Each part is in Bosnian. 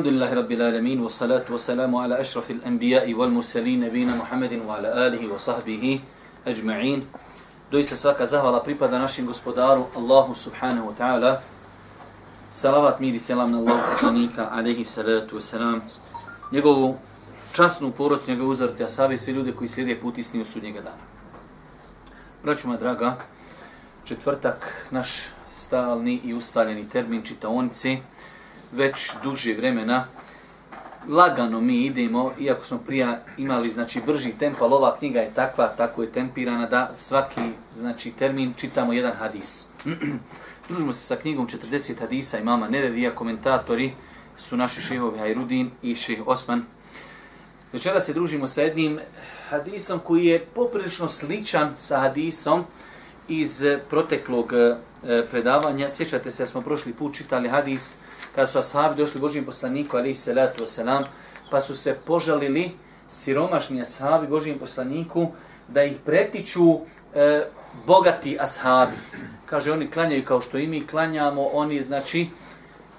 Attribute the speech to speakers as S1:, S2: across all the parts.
S1: Alhamdulillahi Rabbil Alamin, wa salatu wa salamu ala ašrafil anbijai wal mursalin, nebina Muhammedin wa ala alihi wa sahbihi ajma'in. Doista svaka zahvala pripada našim gospodaru, Allahu subhanahu wa ta'ala. Salavat, mir i selam na Allahu poslanika, alaihi salatu wa salam. Njegovu časnu porodcu, njegove uzvrte, a savje sve ljude koji slijede put istini u sudnjega dana. Braću moja draga, četvrtak, naš stalni i ustaljeni termin čitaonice, već duže vremena lagano mi idemo, iako smo prija imali znači brži tempo, ali ova knjiga je takva, tako je tempirana da svaki znači termin čitamo jedan hadis. Družimo se sa knjigom 40 hadisa imama Nevevija, komentatori su naši šehovi Hajrudin i šeh Osman. Večera se družimo sa jednim hadisom koji je poprilično sličan sa hadisom iz proteklog eh, predavanja. Sjećate se, smo prošli put čitali hadis kada su ashabi došli Božijem poslaniku, ali salatu wasalam, pa su se požalili siromašni ashabi Božijem poslaniku da ih pretiču e, bogati ashabi. Kaže, oni klanjaju kao što i mi klanjamo, oni znači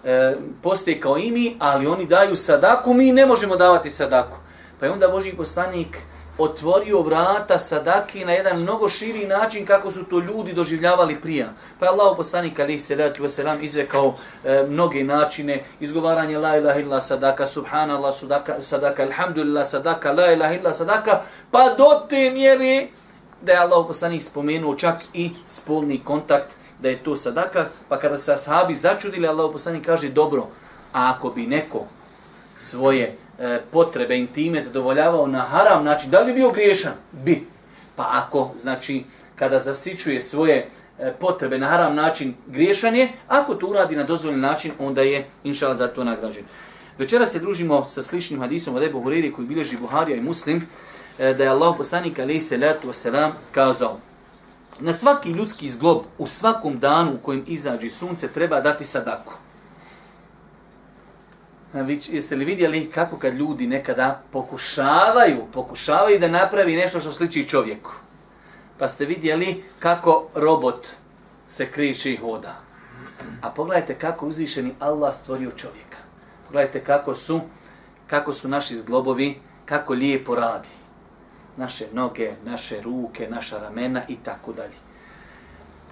S1: e, postoje kao i mi, ali oni daju sadaku, mi ne možemo davati sadaku. Pa je onda Božji poslanik otvorio vrata sadaki na jedan mnogo širi način kako su to ljudi doživljavali prija. Pa je Allah poslanik ali se letu selam izrekao e, mnoge načine, izgovaranje la ilaha illa sadaka, subhanallah sadaka, sadaka, alhamdulillah sadaka, la ilaha illa sadaka, pa do te mjere da je Allah poslanik spomenuo čak i spolni kontakt da je to sadaka, pa kada se ashabi začudili, Allah poslanik kaže dobro, a ako bi neko svoje e, potrebe intime zadovoljavao na haram način, da li bi bio griješan? Bi. Pa ako, znači, kada zasičuje svoje e, potrebe na haram način griješan je, ako to uradi na dozvoljen način, onda je, inšala, za to nagrađen. Večera se družimo sa sličnim hadisom od Ebu Huriri koji bilježi Buharija i Muslim, e, da je Allah poslanik alaihi salatu wasalam kazao, na svaki ljudski zglob u svakom danu u kojem izađe sunce treba dati sadaku. Vi, jeste li vidjeli kako kad ljudi nekada pokušavaju, pokušavaju da napravi nešto što sliči čovjeku? Pa ste vidjeli kako robot se kriči i hoda. A pogledajte kako uzvišeni Allah stvorio čovjeka. Pogledajte kako su, kako su naši zglobovi, kako lijepo radi. Naše noge, naše ruke, naša ramena i tako dalje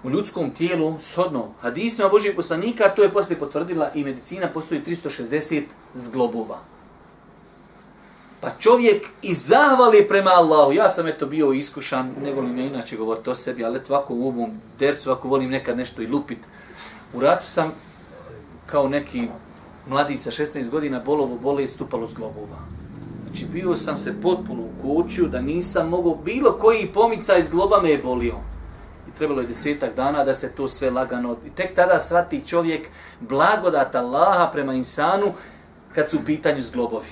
S1: u ljudskom tijelu, shodno hadisima Božijeg poslanika, to je poslije potvrdila i medicina, postoji 360 zglobova. Pa čovjek i zahvali prema Allahu. Ja sam eto bio iskušan, ne volim ja inače govoriti o sebi, ali eto ovako u ovom dersu, ako volim nekad nešto i lupit. U ratu sam kao neki mladi sa 16 godina bolovo bole i stupalo zglobova. Znači bio sam se potpuno u kuću da nisam mogao bilo koji pomica iz globa me je bolio trebalo je desetak dana da se to sve lagano... I tek tada svati čovjek blagodat Allaha prema insanu kad su u pitanju zglobovi.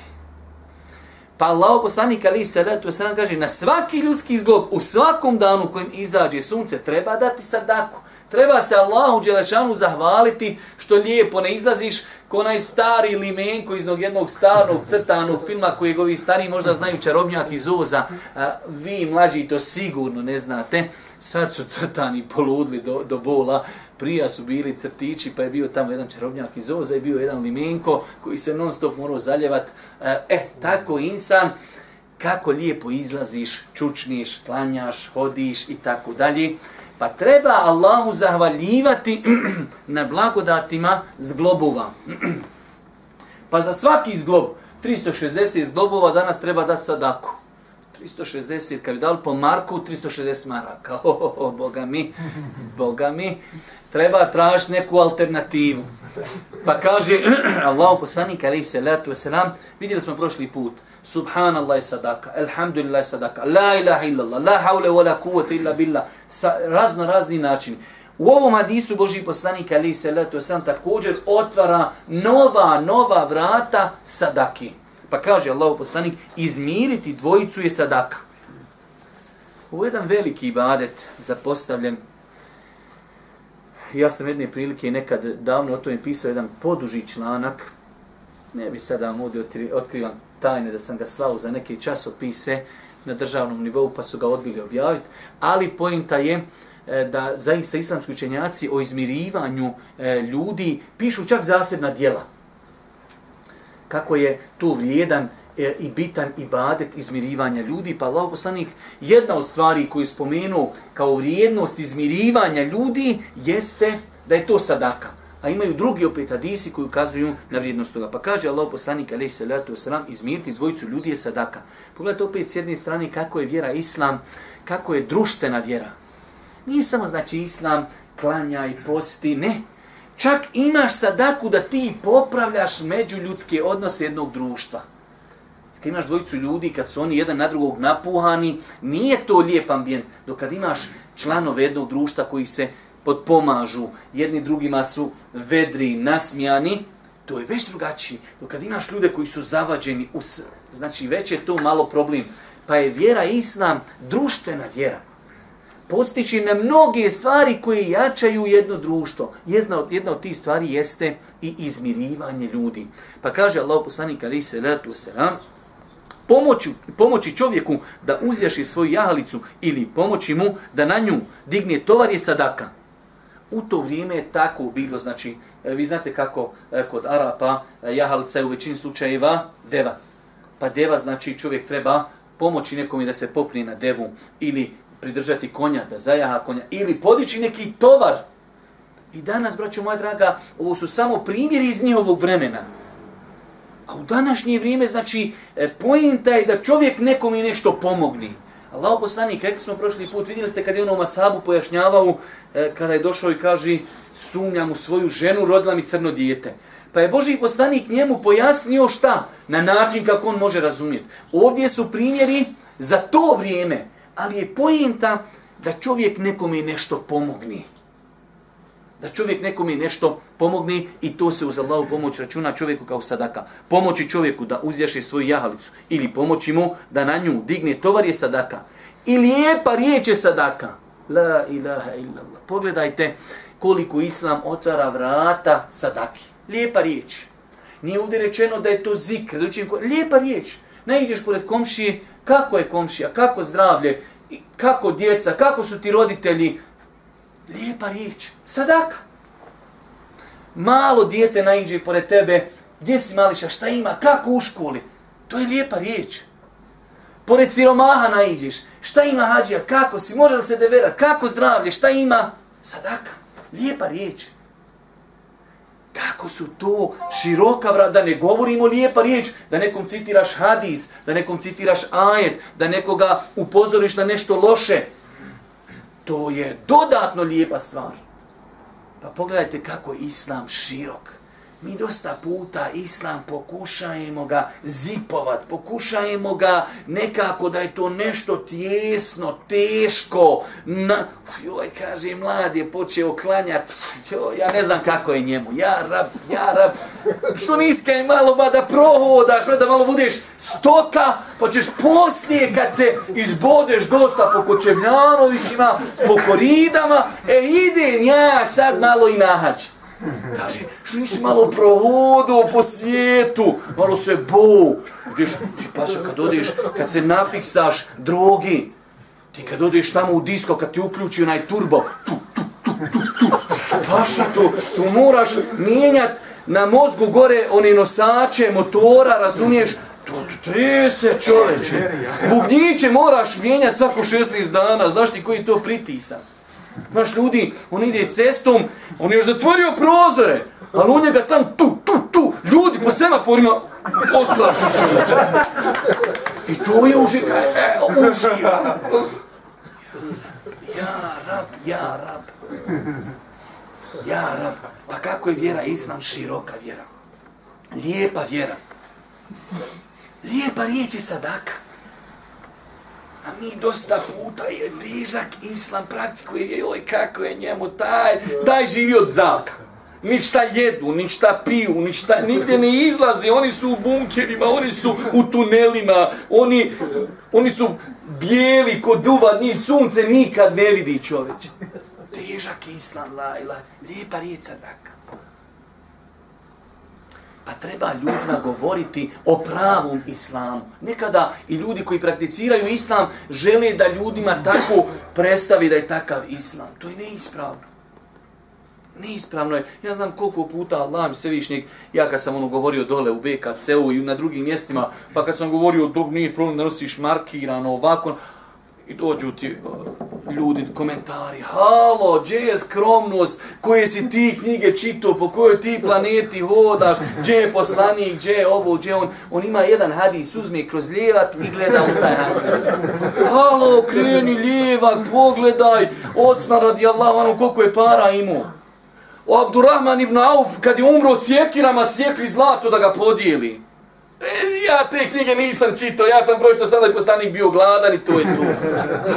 S1: Pa Allah poslanik ali se letu se kaže na svaki ljudski zglob u svakom danu kojim izađe sunce treba dati sadaku. Treba se Allahu Đelešanu zahvaliti što lijepo ne izlaziš ko onaj stari limenko iz jednog starog crtanog filma kojeg ovi stari možda znaju čarobnjak iz Oza. A, vi mlađi to sigurno ne znate sad su crtani poludli do, do bola, prija su bili crtići, pa je bio tamo jedan čarobnjak iz Oza i bio jedan limenko koji se non stop morao zaljevat. E, eh, tako insan, kako lijepo izlaziš, čučniš, klanjaš, hodiš i tako dalje. Pa treba Allahu zahvaljivati na blagodatima zglobova. pa za svaki zglob, 360 zglobova danas treba dati sadaku. 360, kad bi dali po Marku, 360 maraka. Oh, oh, oh, boga mi, boga mi. Treba tražiti neku alternativu. Pa kaže Allah poslanik se salatu wasalam, vidjeli smo prošli put, Subhanallah sadaka, Alhamdulillah sadaka, La ilaha illallah, La haule wa la kuvata illa billah, sa razno razni načini. U ovom hadisu Boži poslanik alaihi salatu wasalam također otvara nova, nova vrata sadaki. Pa kaže Allah poslanik, izmiriti dvojicu je sadaka. Ovo je jedan veliki ibadet zapostavljen. Ja sam jedne prilike nekad davno o tome pisao jedan poduži članak. Ne bi sada vam ovdje otkrivan tajne da sam ga slao za neke časopise na državnom nivou pa su ga odbili objaviti. Ali pojenta je e, da zaista islamski učenjaci o izmirivanju e, ljudi pišu čak zasebna dijela kako je tu vrijedan e, i bitan ibadet izmirivanja ljudi, pa Allah poslanik, jedna od stvari koju spomenu kao vrijednost izmirivanja ljudi jeste da je to sadaka. A imaju drugi opet hadisi koji ukazuju na vrijednost toga. Pa kaže Allah poslanik, alaih salatu wasalam, izmiriti dvojicu ljudi je sadaka. Pogledajte opet s jedne strane kako je vjera islam, kako je društvena vjera. Nije samo znači islam, klanja i posti, ne. Čak imaš sadaku da ti popravljaš međuljudske odnose jednog društva. Kad imaš dvojicu ljudi, kad su oni jedan na drugog napuhani, nije to lijep ambijent. Dok kad imaš članove jednog društva koji se podpomažu, jedni drugima su vedri, nasmijani, to je već drugačiji. Dok kad imaš ljude koji su zavađeni, us, znači već je to malo problem. Pa je vjera islam društvena vjera postići na mnoge stvari koje jačaju jedno društvo. Jedna od, jedna od tih stvari jeste i izmirivanje ljudi. Pa kaže Allah poslanik ali se letu selam, pomoći, pomoći čovjeku da uzjaši svoju jahalicu ili pomoći mu da na nju digne tovar je sadaka. U to vrijeme je tako bilo, znači, e, vi znate kako e, kod Arapa e, jahalica je u većini slučajeva deva. Pa deva znači čovjek treba pomoći nekom da se popni na devu ili pridržati konja, da zajaha konja, ili podići neki tovar. I danas, braćo moja draga, ovo su samo primjeri iz njihovog vremena. A u današnje vrijeme, znači, e, pojenta je da čovjek nekom i nešto pomogni. Allah poslanik, rekli smo prošli put, vidjeli ste kad je onom asabu pojašnjavao, e, kada je došao i kaže, sumnjam u svoju ženu, rodila mi crno dijete. Pa je Boži poslanik njemu pojasnio šta? Na način kako on može razumjeti. Ovdje su primjeri za to vrijeme, ali je pojenta da čovjek nekome nešto pomogni. Da čovjek nekome nešto pomogni i to se uz Allahu pomoć računa čovjeku kao sadaka. Pomoći čovjeku da uzjaše svoju jahalicu ili pomoći mu da na nju digne tovar je sadaka. I lijepa riječ je sadaka. La ilaha illallah. Pogledajte koliko islam otvara vrata sadaki. Lijepa riječ. Nije ovdje rečeno da je to zik. Lijepa riječ. Ne ideš pored komšije, kako je komšija, kako zdravlje, kako djeca, kako su ti roditelji. Lijepa riječ, sadaka. Malo dijete naiđe pored tebe, gdje si mališa, šta ima, kako u školi. To je lijepa riječ. Pored siromaha naiđeš, šta ima hađija, kako si, može li se deverat, kako zdravlje, šta ima, sadaka. Lijepa riječ. Kako su to široka vrata, da ne govorimo lijepa riječ, da nekom citiraš hadis, da nekom citiraš ajet, da nekoga upozoriš na nešto loše. To je dodatno lijepa stvar. Pa pogledajte kako je islam širok. Mi dosta puta islam pokušajemo ga zipovat, pokušajemo ga nekako da je to nešto tjesno, teško. Na, joj, kaže, mlad je počeo klanjati, joj, ja ne znam kako je njemu, ja rab, ja rab. Što niska je malo ba da prohodaš, da malo budeš stoka, pa ćeš poslije kad se izbodeš dosta po Kočevljanovićima, po koridama, e idem ja sad malo i nahaći. Kaže, što nisi malo provodio po svijetu, malo se bo. Vidiš, ti paša kad odeš, kad se nafiksaš drogi, ti kad odeš tamo u disko, kad ti uključi onaj turbo, tu, tu, tu, tu, tu, paša to, tu moraš mijenjat na mozgu gore one nosače, motora, razumiješ, to trese čoveče. Bubnjiće moraš mijenjat svako 16 dana, znaš ti koji to pritisak. Znaš, ljudi, on ide cestom, on je zatvorio prozore, ali je ga tam tu, tu, tu, ljudi po semaforima osklaču I to je užika, e, uživa. Ja, rab, ja, rab. Ja, rab. Pa kako je vjera islam široka vjera? Lijepa vjera. Lijepa riječ je sadaka. A mi dosta puta je dižak islam praktikuje, joj kako je njemu taj, daj živi od zaka. Ništa jedu, ništa piju, ništa, nigdje ne izlazi, oni su u bunkerima, oni su u tunelima, oni, oni su bijeli kod duva, ni sunce nikad ne vidi čoveč. Težak islam, la, la, lijepa riječ sadaka. Pa treba ljudima govoriti o pravom islamu. Nekada i ljudi koji prakticiraju islam žele da ljudima tako predstavi da je takav islam. To je neispravno. Neispravno je. Ja znam koliko puta Allah mi svevišnjeg, ja kad sam ono govorio dole u BKC-u i na drugim mjestima, pa kad sam govorio dok nije problem da nosiš markirano ovako, i dođu ti uh, ljudi, komentari, halo, gdje je skromnost, koje si ti knjige čito, po kojoj ti planeti hodaš, gdje je poslanik, gdje je ovo, gdje on, on ima jedan hadis, uzme kroz lijevat i gleda u taj hadis. Halo, kreni lijevak, pogledaj, Osman radijallahu anhu, koliko je para imao. O Abdurrahman ibn Auf, kad je umro od sjekirama, sjekli zlato da ga podijeli. E, ja te knjige nisam čitao, ja sam prošto sada i poslanik bio gladan i to je to.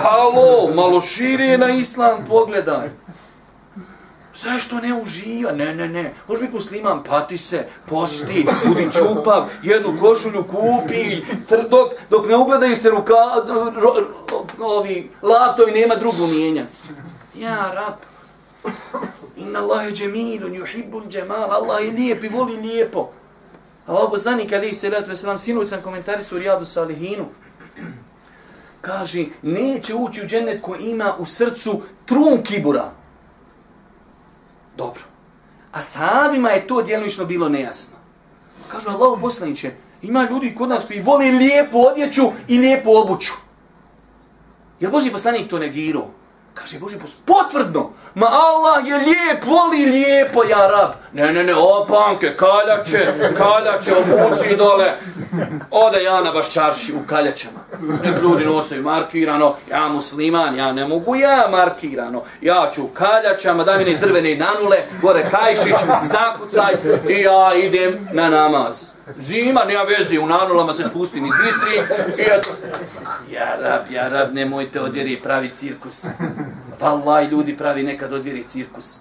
S1: Halo, malo šire na islam, pogledaj. Zašto ne uživa? Ne, ne, ne. Može biti musliman, pati se, posti, budi čupav, jednu košulju kupi, tr, dok, dok ne ugledaju se ruka, ro, ro, ovi latovi, nema drugu mijenja. Ja, rab. Inna Allahe džemilun, juhibbul džemal. Allah je lijep i voli lijepo. Allah poslanik alihi salatu wasalam, sinuć sam komentari su Rijadu Salihinu, kaže, neće ući u džennet ko ima u srcu trun kibura. Dobro. A sahabima je to djelovično bilo nejasno. Kažu Allah poslaniće, ima ljudi kod nas koji vole lijepu odjeću i lijepu obuću. Je Boži poslanik to negirao? Kaže Boži poslanik, potvrdno. Ma Allah je lijep, voli lijepo, ja rab. Ne, ne, ne, opanke, kaljače, kaljače, obuci dole. Ode ja na baš čarši u kaljačama. Nek ljudi nosaju markirano, ja musliman, ja ne mogu ja markirano. Ja ću u kaljačama, daj mi ne drvene nanule, gore kajšić, zakucaj i ja idem na namaz. Zima, nema veze, u nanulama se spustim iz Bistri i eto. Ja rab, ja rab, nemojte odjeri pravi cirkus. Valaj, ljudi pravi nekad odvjeri cirkus.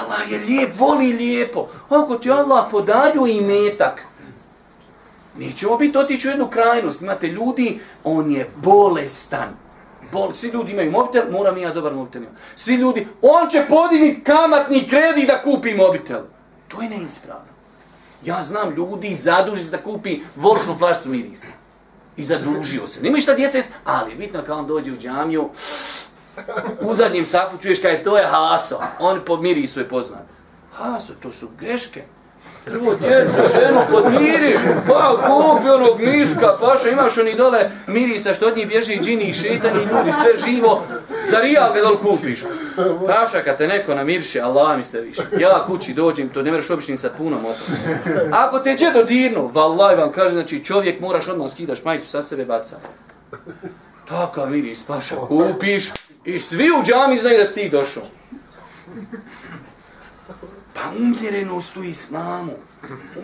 S1: Allah je lijep, voli lijepo. Ako ti Allah podario i metak, nećemo biti otići u jednu krajnost. Imate ljudi, on je bolestan. Bol, svi ljudi imaju mobitel, moram i ja dobar mobitel. Svi ljudi, on će podigni kamatni kredit da kupi mobitel. To je neispravno. Ja znam ljudi zaduži se da kupi voršnu flaštu mirisa i zadužio se. Nima šta djeca jest, ali bitno kad on dođe u džamiju, u zadnjem safu čuješ kaj to je Haso. On po mirisu je poznat. Haso, to su greške. Prvo djeca, ženu podmiri, pa kupi onog miska, paša, imaš oni dole mirisa što od njih bježi džini i šetani ljudi, sve živo, za rijal ga dole kupiš. Paša, kad te neko namirše, Allah mi se više. Ja kući dođem, to ne mreš običnim sa punom opet. Ako te će dodirnu, vallaj vam kaže, znači čovjek moraš odmah skidaš majicu sa sebe baca. Takav miris, paša, kupiš i svi u džami znaju da si ti došao. Pa umjerenost u islamu,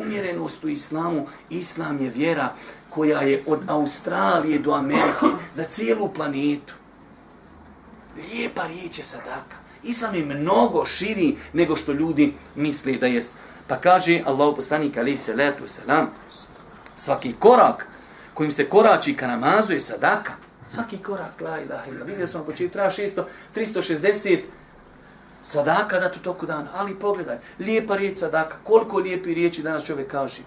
S1: umjerenost u islamu, islam je vjera koja je od Australije do Amerike za cijelu planetu. Lijepa riječ je sadaka. Islam je mnogo širi nego što ljudi misle da jest. Pa kaže Allahu poslanik alaihi salatu selam, svaki korak kojim se korači ka namazu je sadaka. Svaki korak, la ilaha illa. Vidio smo početi, treba 600, 360 sadaka da tu toku dana. Ali pogledaj, lijepa riječ sadaka. Koliko lijepi riječi danas čovjek kaže.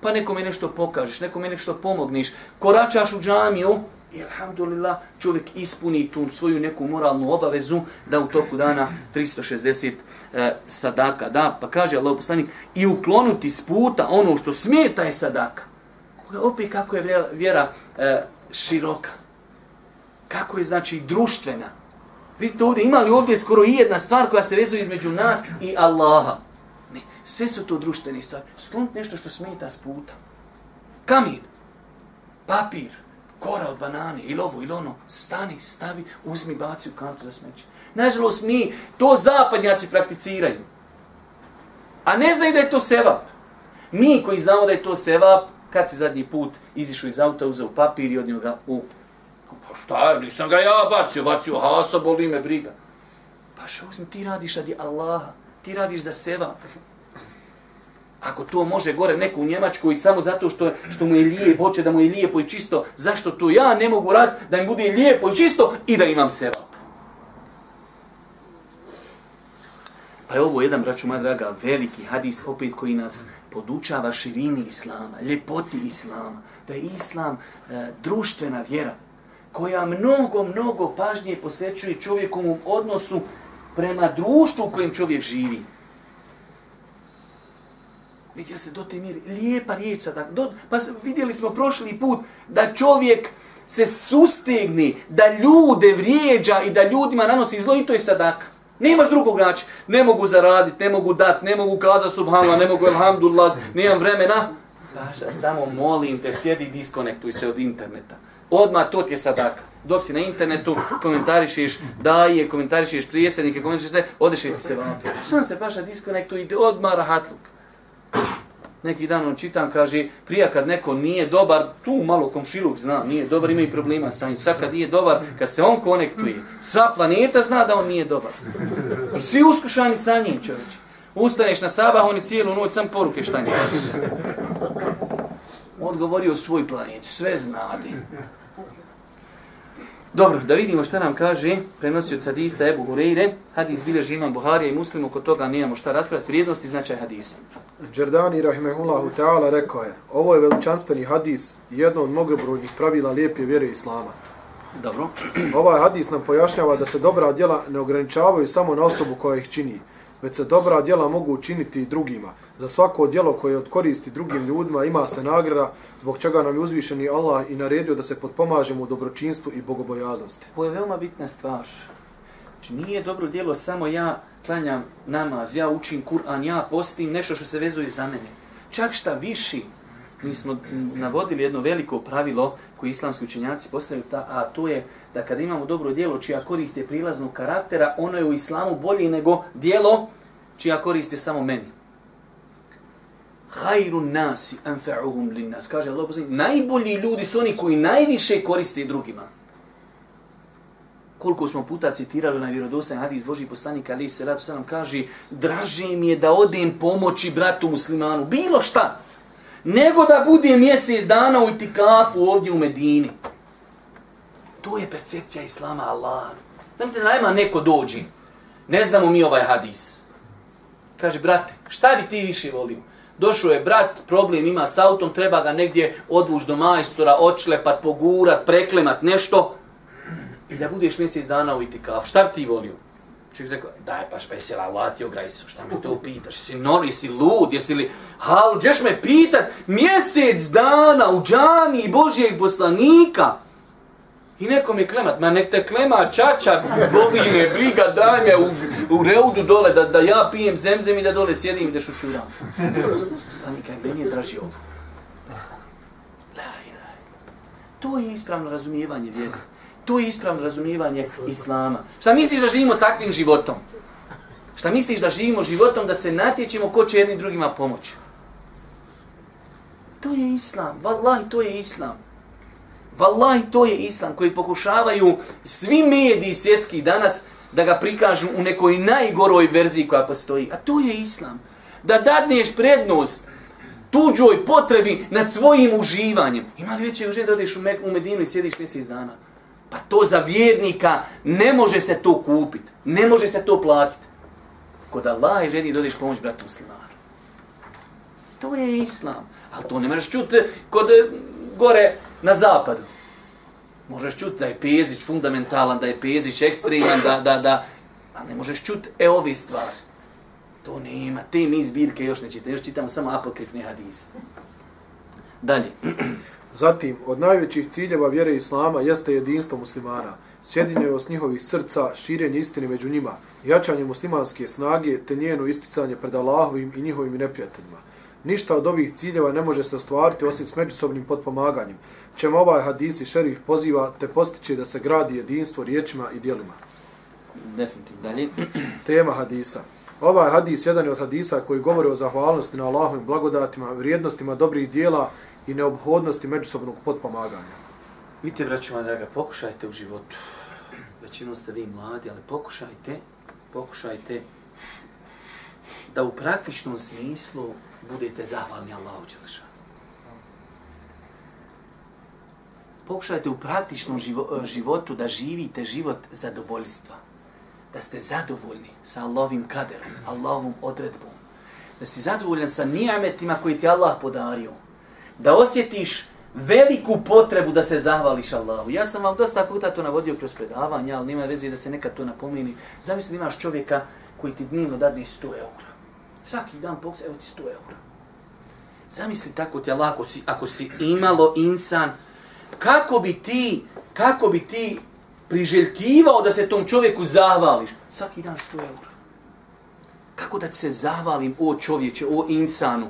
S1: Pa nekome nešto pokažeš, nekome nešto pomogniš. Koračaš u džamiju i alhamdulillah čovjek ispuni tu svoju neku moralnu obavezu da u toku dana 360 e, sadaka da. Pa kaže Allah poslanik i uklonuti s puta ono što smeta je sadaka. Opet kako je vjera, vjera e, široka. Kako je znači društvena. Vidite ovdje, ima li ovdje skoro i jedna stvar koja se vezuje između nas i Allaha? Ne, sve su to društvene stvari. Sklonit nešto što smeta s puta. Kamin, papir, kora od banane, ili ovo, ili ono, stani, stavi, uzmi, baci u kantu za smeće. Nažalost, mi to zapadnjaci prakticiraju. A ne znaju da je to sevap. Mi koji znamo da je to sevap, kad si zadnji put izišao iz auta, uzeo papir i odnio ga u Pa šta je, nisam ga ja bacio, bacio hasa, boli me briga. Pa što uzmi, ti radiš radi Allaha, ti radiš za seba. Ako to može gore neko u Njemačkoj i samo zato što, što mu je lijepo, hoće da mu je lijepo i čisto, zašto to ja ne mogu raditi da mi bude lijepo i čisto i da imam seba? Pa je ovo jedan, braću moja draga, veliki hadis opet koji nas podučava širini Islama, ljepoti Islama, da je Islam e, društvena vjera koja mnogo, mnogo pažnje posvećuje čovjekovom odnosu prema društvu u kojem čovjek živi. Vidio se do te mjeri, lijepa riječ sada. Do, pa vidjeli smo prošli put da čovjek se sustegni, da ljude vrijeđa i da ljudima nanosi zlo i to je sadak. Nemaš drugog načina. Ne mogu zaraditi, ne mogu dati, ne mogu kazati subhanallah, ne mogu elhamdulillah, nemam vremena. Paša, samo molim te, sjedi i diskonektuj se od interneta. Odmah to ti je sadaka. Dok si na internetu, komentarišeš daje, komentarišeš prijesednike, komentarišeš sve, odeš ti se vapi. Sam se paša diskonektu i odmah rahatluk neki dan on čitam, kaže, prija kad neko nije dobar, tu malo komšiluk zna, nije dobar, ima i problema sa njim. Sad kad nije dobar, kad se on konektuje, sva planeta zna da on nije dobar. I svi uskušani sa njim, čovječe. Ustaneš na sabah, oni cijelu noć sam poruke šta njih. Odgovorio svoj planet, sve znadi. Dobro, da vidimo šta nam kaže prenosio hadisa Ebu Hureyre. Hadis bilježi imam Buharija i Muslim, oko toga nemamo šta raspravati. Vrijednost i značaj hadisa.
S2: Džerdani Rahimehullahu Teala rekao je, ovo je veličanstveni hadis i jedno od mnogobrojnih pravila lijepe vjere Islama.
S1: Dobro.
S2: Ovaj hadis nam pojašnjava da se dobra djela ne ograničavaju samo na osobu koja ih čini, već se dobra djela mogu učiniti i drugima. Za svako djelo koje odkoristi drugim ljudima ima se nagrada, zbog čega nam je uzvišeni Allah i naredio da se potpomažemo u dobročinstvu i bogobojaznosti.
S1: Ovo je veoma bitna stvar. Znači, nije dobro djelo samo ja klanjam namaz, ja učim Kur'an, ja postim nešto što se vezuje za mene. Čak šta viši, mi smo navodili jedno veliko pravilo koje islamski učenjaci postavili, a to je da kada imamo dobro djelo čija korist je prilaznog karaktera, ono je u islamu bolje nego djelo čija koriste samo meni. Hajru nasi anfa'uhum lin nas. Kaže Allah, najbolji ljudi su oni koji najviše koriste drugima koliko smo puta citirali na vjerodostan hadis Boži poslanika ali se ratu selam kaže draže mi je da odem pomoći bratu muslimanu bilo šta nego da bude mjesec dana u itikafu ovdje u Medini. To je percepcija islama Allah. Znam se da najma neko dođi. Ne znamo mi ovaj hadis. Kaže brate šta bi ti više volio? Došao je brat, problem ima s autom, treba ga negdje odvuć do majstora, očlepat, pogurat, preklemat, nešto. I da budeš mjesec dana u itikafu. šta ti volio? Čovjek rekao, daj pa jesi Allah ti šta me to pitaš? Si nori, si lud, jesi li, hal, ćeš me pitat, mjesec dana u džani Božijeg poslanika? I neko mi klemat, ma nek te klema čača, boli me, briga, daj me u, u reudu dole, da, da ja pijem zemzem i da dole sjedim i da šučuram. Poslanika, meni je draži ovo. To je ispravno razumijevanje vjera. To je ispravno razumijevanje Islama. Šta misliš da živimo takvim životom? Šta misliš da živimo životom da se natječemo ko će jednim drugima pomoći? To je Islam. Wallahi, to je Islam. Wallahi, to je Islam koji pokušavaju svi mediji svjetski danas da ga prikažu u nekoj najgoroj verziji koja postoji. A to je Islam. Da dadneš prednost tuđoj potrebi nad svojim uživanjem. Ima li veće uživanje da odeš u Medinu i sjediš mjesec dana? Pa to za vjernika ne može se to kupiti. Ne može se to platiti. Kod Allah je vjernik dodiš pomoć bratu muslimanu. To je islam. Ali to ne možeš čuti kod eh, gore na zapadu. Možeš čuti da je Pezić fundamentalan, da je Pezić ekstreman, da, da, da, ali ne možeš čuti e ove stvari. To nema, te mi zbirke još ne čitamo, još čitamo samo apokrifne hadise. Dalje.
S2: Zatim, od najvećih ciljeva vjere Islama jeste jedinstvo muslimana, sjedinjevost njihovih srca, širenje istine među njima, jačanje muslimanske snage te njeno isticanje pred Allahovim i njihovim neprijateljima. Ništa od ovih ciljeva ne može se ostvariti osim s međusobnim potpomaganjem, čemu ovaj hadis i šerif poziva te postiče da se gradi jedinstvo riječima i dijelima.
S1: Definitivno. Dalje.
S2: Tema hadisa. Ovaj hadis jedan je od hadisa koji govori o zahvalnosti na Allahovim blagodatima, vrijednostima dobrih dijela i neobhodnosti međusobnog potpomaganja.
S1: Vidite, braću moja draga, pokušajte u životu. Većinom ste vi mladi, ali pokušajte, pokušajte da u praktičnom smislu budete zahvalni Allahu Đelešanu. Pokušajte u praktičnom e, životu da živite život zadovoljstva. Da ste zadovoljni sa Allahovim kaderom, Allahovom odredbom. Da si zadovoljan sa nijametima koji ti Allah podario da osjetiš veliku potrebu da se zahvališ Allahu. Ja sam vam dosta puta to navodio kroz predavanja, ali nima veze da se nekad to napomeni. Zamisli imaš čovjeka koji ti dnevno dadne 100 eura. Svaki dan poksa, evo ti 100 eura. Zamisli tako ti Allah, ako si, ako si imalo insan, kako bi ti, kako bi ti priželjkivao da se tom čovjeku zahvališ? Svaki dan 100 eura. Kako da ti se zahvalim, o čovječe, o insanu?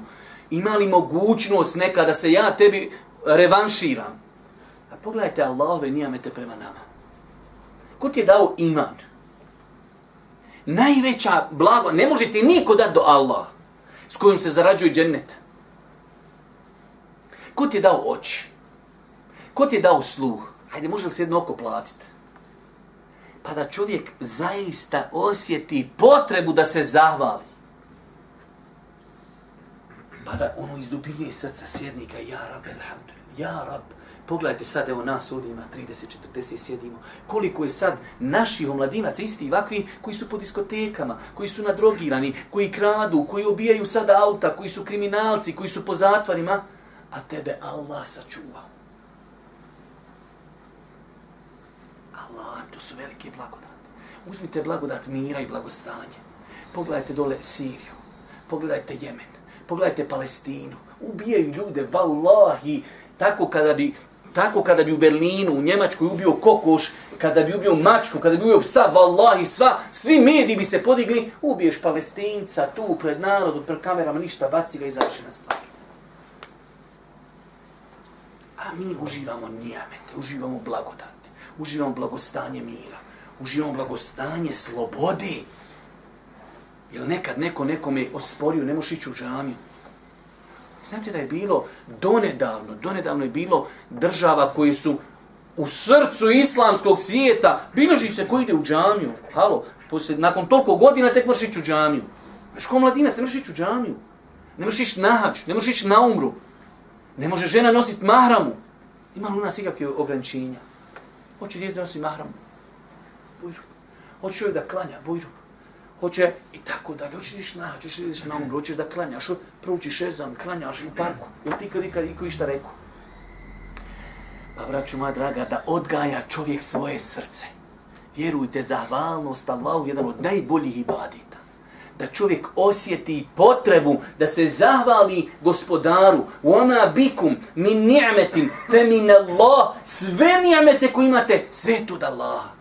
S1: Ima li mogućnost neka da se ja tebi revanširam? A pogledajte Allahove nijamete prema nama. Ko ti je dao iman? Najveća blago, ne može ti niko dati do Allah s kojim se zarađuje džennet. Ko ti je dao oči? Ko ti je dao sluh? Hajde, može li se jedno oko platiti? Pa da čovjek zaista osjeti potrebu da se zahvali. Pa da ono iz dubine srca sjednika, ja rab, alhamdulillah, ja rab, Pogledajte sad, evo nas ovdje ima 30-40 sjedimo. Koliko je sad naših omladinaca, isti ovakvi, koji su po diskotekama, koji su nadrogirani, koji kradu, koji obijaju sad auta, koji su kriminalci, koji su po zatvarima, a tebe Allah sačuva. Allah, to su velike blagodati. Uzmite blagodat mira i blagostanje. Pogledajte dole Siriju, pogledajte Jemen, pogledajte Palestinu. Ubijaju ljude, vallahi, tako kada bi Tako kada bi u Berlinu, u Njemačkoj ubio kokoš, kada bi ubio mačku, kada bi ubio psa, vallahi, sva, svi mediji bi se podigli, ubiješ palestinca tu pred narodom, pred kamerama, ništa, baci ga i završena stvar. A mi uživamo nijamete, uživamo blagodati, uživamo blagostanje mira, uživamo blagostanje slobode. Jer nekad neko nekome osporio, ne možeš ići u džamiju. Znate da je bilo donedavno, donedavno je bilo država koji su u srcu islamskog svijeta, bilježi se ko ide u džamiju. Halo, poslije, nakon toliko godina tek možeš ići u džamiju. Znaš, ko mladinac, ne možeš ići u džamiju. Ne možeš ići na hač, ne možeš ići na umru. Ne može žena nositi mahramu. Ima li u nas ikakve ograničenja? Hoće djete nositi mahramu. Bujru. Hoće da klanja, bujru hoće i tako dalje. Hoćeš da ideš na, hoćeš ideš na umru, hoćeš da klanjaš, proučiš ezan, klanjaš u parku. Ili ti kad ikad iko išta rekao? Pa, braću moja draga, da odgaja čovjek svoje srce. Vjerujte, zahvalnost Allahu jedan od najboljih ibadita. Da čovjek osjeti potrebu da se zahvali gospodaru. Ona bikum min ni'metin fe min Allah. Sve ni'mete koje imate, sve tu da Allaha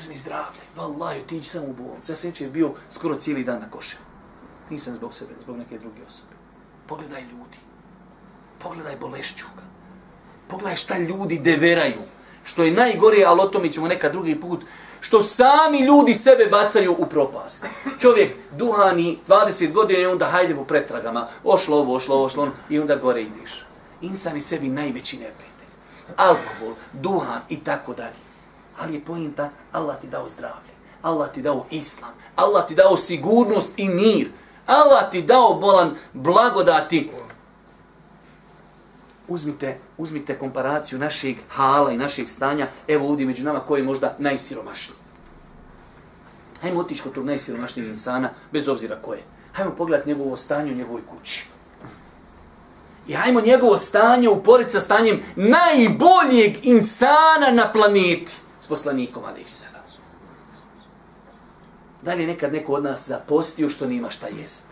S1: uzmi zdravlje, vallaj, ti sam u bolnicu. Ja sam je bio skoro cijeli dan na koševu. Nisam zbog sebe, zbog neke druge osobe. Pogledaj ljudi. Pogledaj bolešćuga. Pogledaj šta ljudi deveraju. Što je najgore, ali o tome ćemo neka drugi put. Što sami ljudi sebe bacaju u propast. Čovjek duhani 20 godina i onda hajde po pretragama. Ošlo ovo, ošlo ovo, ošlo ono. I onda gore ideš. Insan je sebi najveći neprijatelj. Alkohol, duhan i tako dalje. Ali je pojenta, Allah ti dao zdravlje. Allah ti dao islam. Allah ti dao sigurnost i mir. Allah ti dao bolan blagodati. Uzmite, uzmite komparaciju našeg hala i našeg stanja. Evo ovdje među nama koji je možda najsiromašniji. Hajmo otići kod tog najsiromašnijeg insana, bez obzira ko je. Hajmo pogledati njegovo stanje u njegovoj kući. I hajmo njegovo stanje uporiti sa stanjem najboljeg insana na planeti poslanikom, ali ih se Da li je nekad neko od nas zapostio što nima šta jest?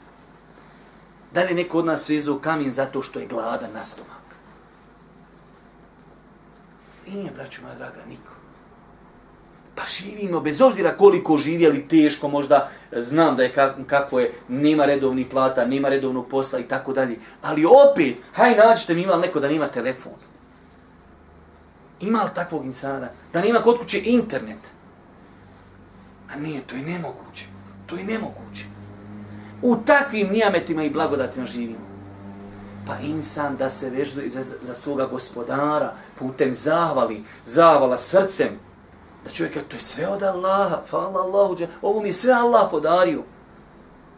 S1: Da li je neko od nas svezu kamin zato što je gladan na stomak? Nije, braću moja draga, niko. Pa živimo, bez obzira koliko živjeli teško, možda e, znam da je kako je, nema redovni plata, nema redovnog posla i tako dalje. Ali opet, haj nađite mi imali neko da nima telefon. Ima li takvog insana da, da nema kod kuće internet? A nije, to je nemoguće. To je nemoguće. U takvim nijametima i blagodatima živimo. Pa insan da se vežduje za, za svoga gospodara putem zahvali, zahvala srcem, da čovjek to je sve od Allaha, fala Allahu, ovo mi je sve Allah podario.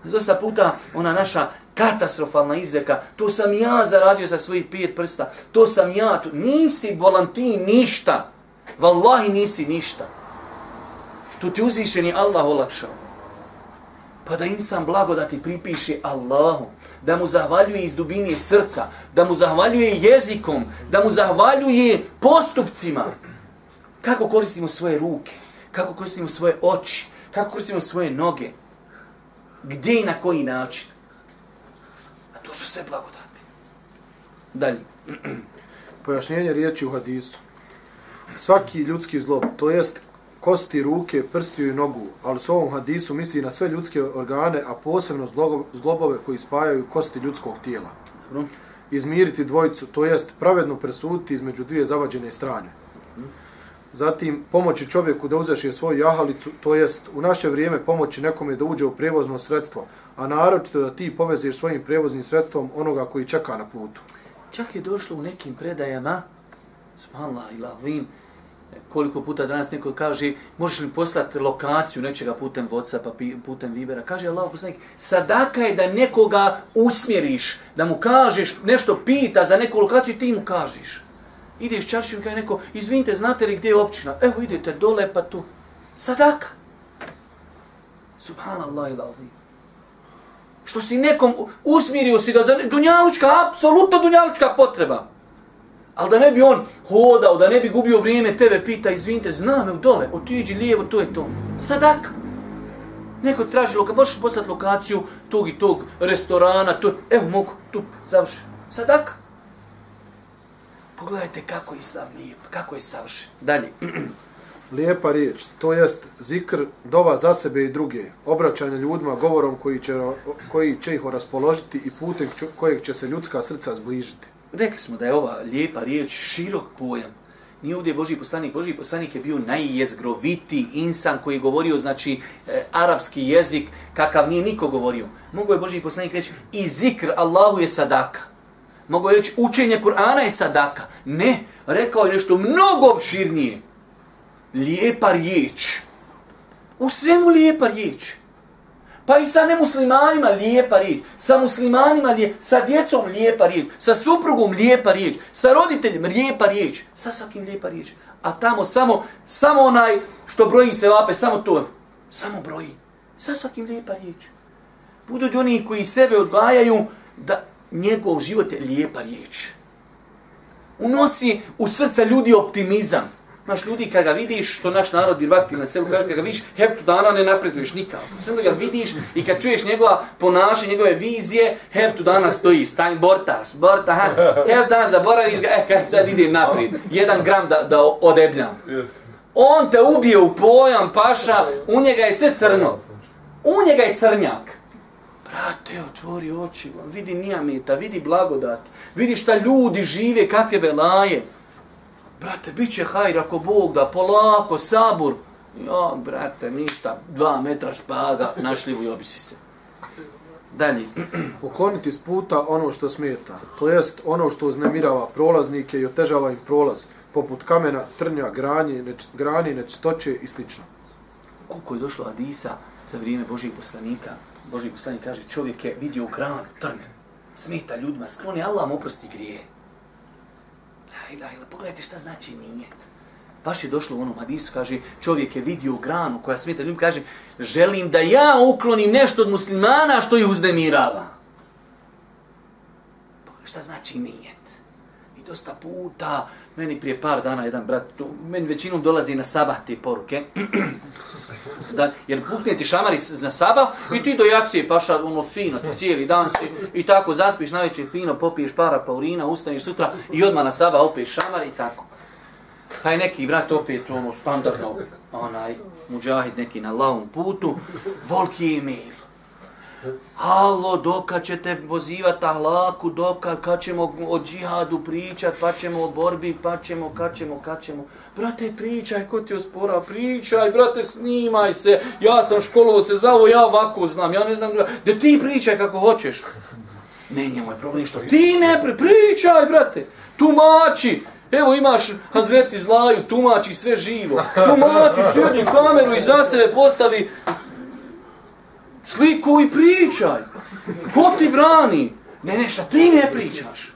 S1: Dosta puta ona naša katastrofalna izreka, to sam ja zaradio za svojih pet prsta, to sam ja, to... nisi bolan ti ništa, vallahi nisi ništa. Tu ti uzvišen je Allah olakšao. Pa da insan blagodati pripiše Allahu, da mu zahvaljuje iz dubine srca, da mu zahvaljuje jezikom, da mu zahvaljuje postupcima. Kako koristimo svoje ruke, kako koristimo svoje oči, kako koristimo svoje noge, gdje i na koji način. A to su sve blagodati. Dalje.
S2: Pojašnjenje riječi u hadisu. Svaki ljudski zlob, to jest kosti, ruke, prstiju i nogu, ali s ovom hadisu misli na sve ljudske organe, a posebno zglobove koji spajaju kosti ljudskog tijela. Izmiriti dvojicu, to jest pravedno presuditi između dvije zavađene strane. Zatim, pomoći čovjeku da uzeše svoju jahalicu, to jest u naše vrijeme pomoći nekome da uđe u prevozno sredstvo, a naročito da ti povezeš svojim prevoznim sredstvom onoga koji čeka na putu.
S1: Čak je došlo u nekim predajama, subhanallah i lavim, koliko puta danas neko kaže, možeš li poslati lokaciju nečega putem Whatsappa, putem Vibera. Kaže Allah poslanik, sadaka je da nekoga usmjeriš, da mu kažeš, nešto pita za neku lokaciju, ti mu kažeš. Ideš čaršiju i neko, izvinite, znate li gdje je općina? Evo idete dole pa tu. Sadaka. Subhanallah ila azim. Što si nekom usmirio si ga za dunjalučka, apsolutno dunjalučka potreba. Ali da ne bi on hodao, da ne bi gubio vrijeme, tebe pita, izvinite, znam, me u dole, otiđi lijevo, to je to. Sadaka. Neko traži loka, možeš poslati lokaciju tog i tog restorana, to, evo mogu, tu, završi. Sadaka. Pogledajte kako je islam lijep, kako je savršen. Dalje.
S2: Lijepa riječ, to jest zikr, dova za sebe i druge, obraćanje ljudima govorom koji će, koji će ih raspoložiti i putem kojeg će se ljudska srca zbližiti.
S1: Rekli smo da je ova lijepa riječ širok pojam. Nije ovdje Boži poslanik. Boži poslanik je bio najjezgroviti insan koji je govorio, znači, e, arapski jezik, kakav nije niko govorio. Mogu je Boži poslanik reći, i zikr Allahu je sadaka. Mogu je reći, učenje Kur'ana je sadaka. Ne, rekao je nešto mnogo obširnije. Lijepa riječ. U svemu lijepa riječ. Pa i sa nemuslimanima lijepa riječ, sa muslimanima lijepa, sa djecom lijepa riječ, sa suprugom lijepa riječ, sa roditeljem lijepa riječ, sa svakim lijepa riječ. A tamo samo, samo onaj što broji se vape, samo to, samo broji. Sa svakim lijepa riječ. Budu oni koji sebe odgajaju da njegov život je lijepa riječ. Unosi u srca ljudi optimizam. Naš ljudi kad ga vidiš, što naš narod birvati na sebu kaže, kad ga vidiš, heftu dana ne napreduješ nikako. Sve da ga vidiš i kad čuješ njegova ponaša, njegove vizije, heftu dana stoji, stanj, bortaš, borta, ha, heftu dana zaboraviš ga, e, kad sad idem naprijed, jedan gram da, da odebljam. On te ubije u pojam, paša, u njega je sve crno. U njega je crnjak. Brate, otvori oči, vidi nijameta, vidi blagodat, vidi šta ljudi žive, kakve belaje. Brate, bit će hajr ako Bog da, polako, sabur. Jo, brate, ništa, dva metra špaga, našli u obisi se. Dalje.
S2: Ukloniti s puta ono što smeta, to jest ono što uznemirava prolaznike i otežava im prolaz, poput kamena, trnja, granje, neč, grani, nečistoće i sl.
S1: Koliko je došlo Adisa za vrijeme Božih poslanika, Boži poslanik kaže, čovjek je vidio granu, trn, smeta ljudima, skloni, Allah mu oprosti grije ilaha ila, pogledajte šta znači nijet. Baš je došlo u onom hadisu, kaže, čovjek je vidio granu koja smeta ljudima, kaže, želim da ja uklonim nešto od muslimana što ih uznemirava. Pogledajte šta znači nijet. Dosta puta, meni prije par dana jedan brat, tu, meni većinom dolazi na sabah te poruke, da, jer pukne ti šamari na sabah i ti do jacije paša ono fino, ti cijeli dan si i tako zaspiš na večer fino, popiješ para paurina, ustaniš sutra i odmah na sabah opet šamar i tako. Pa je neki brat opet ono standardno, onaj muđahid neki na lavom putu, volki email. Halo, doka ćete pozivati ahlaku, doka, kad ćemo o džihadu pričat, pa ćemo o borbi, pa ćemo, kad ćemo, kad ćemo. Brate, pričaj, ko ti ospora, pričaj, brate, snimaj se, ja sam školovo se zavo, ja ovako znam, ja ne znam, da ti pričaj kako hoćeš. Ne, njemu je problem što ti ne pri, pričaj, brate, tumači, Evo imaš Hazreti Zlaju, tumači sve živo. Tumači, sjedni kameru i za sebe postavi sliku i pričaj. Ko ti brani? Ne, ne, šta ti ne pričaš?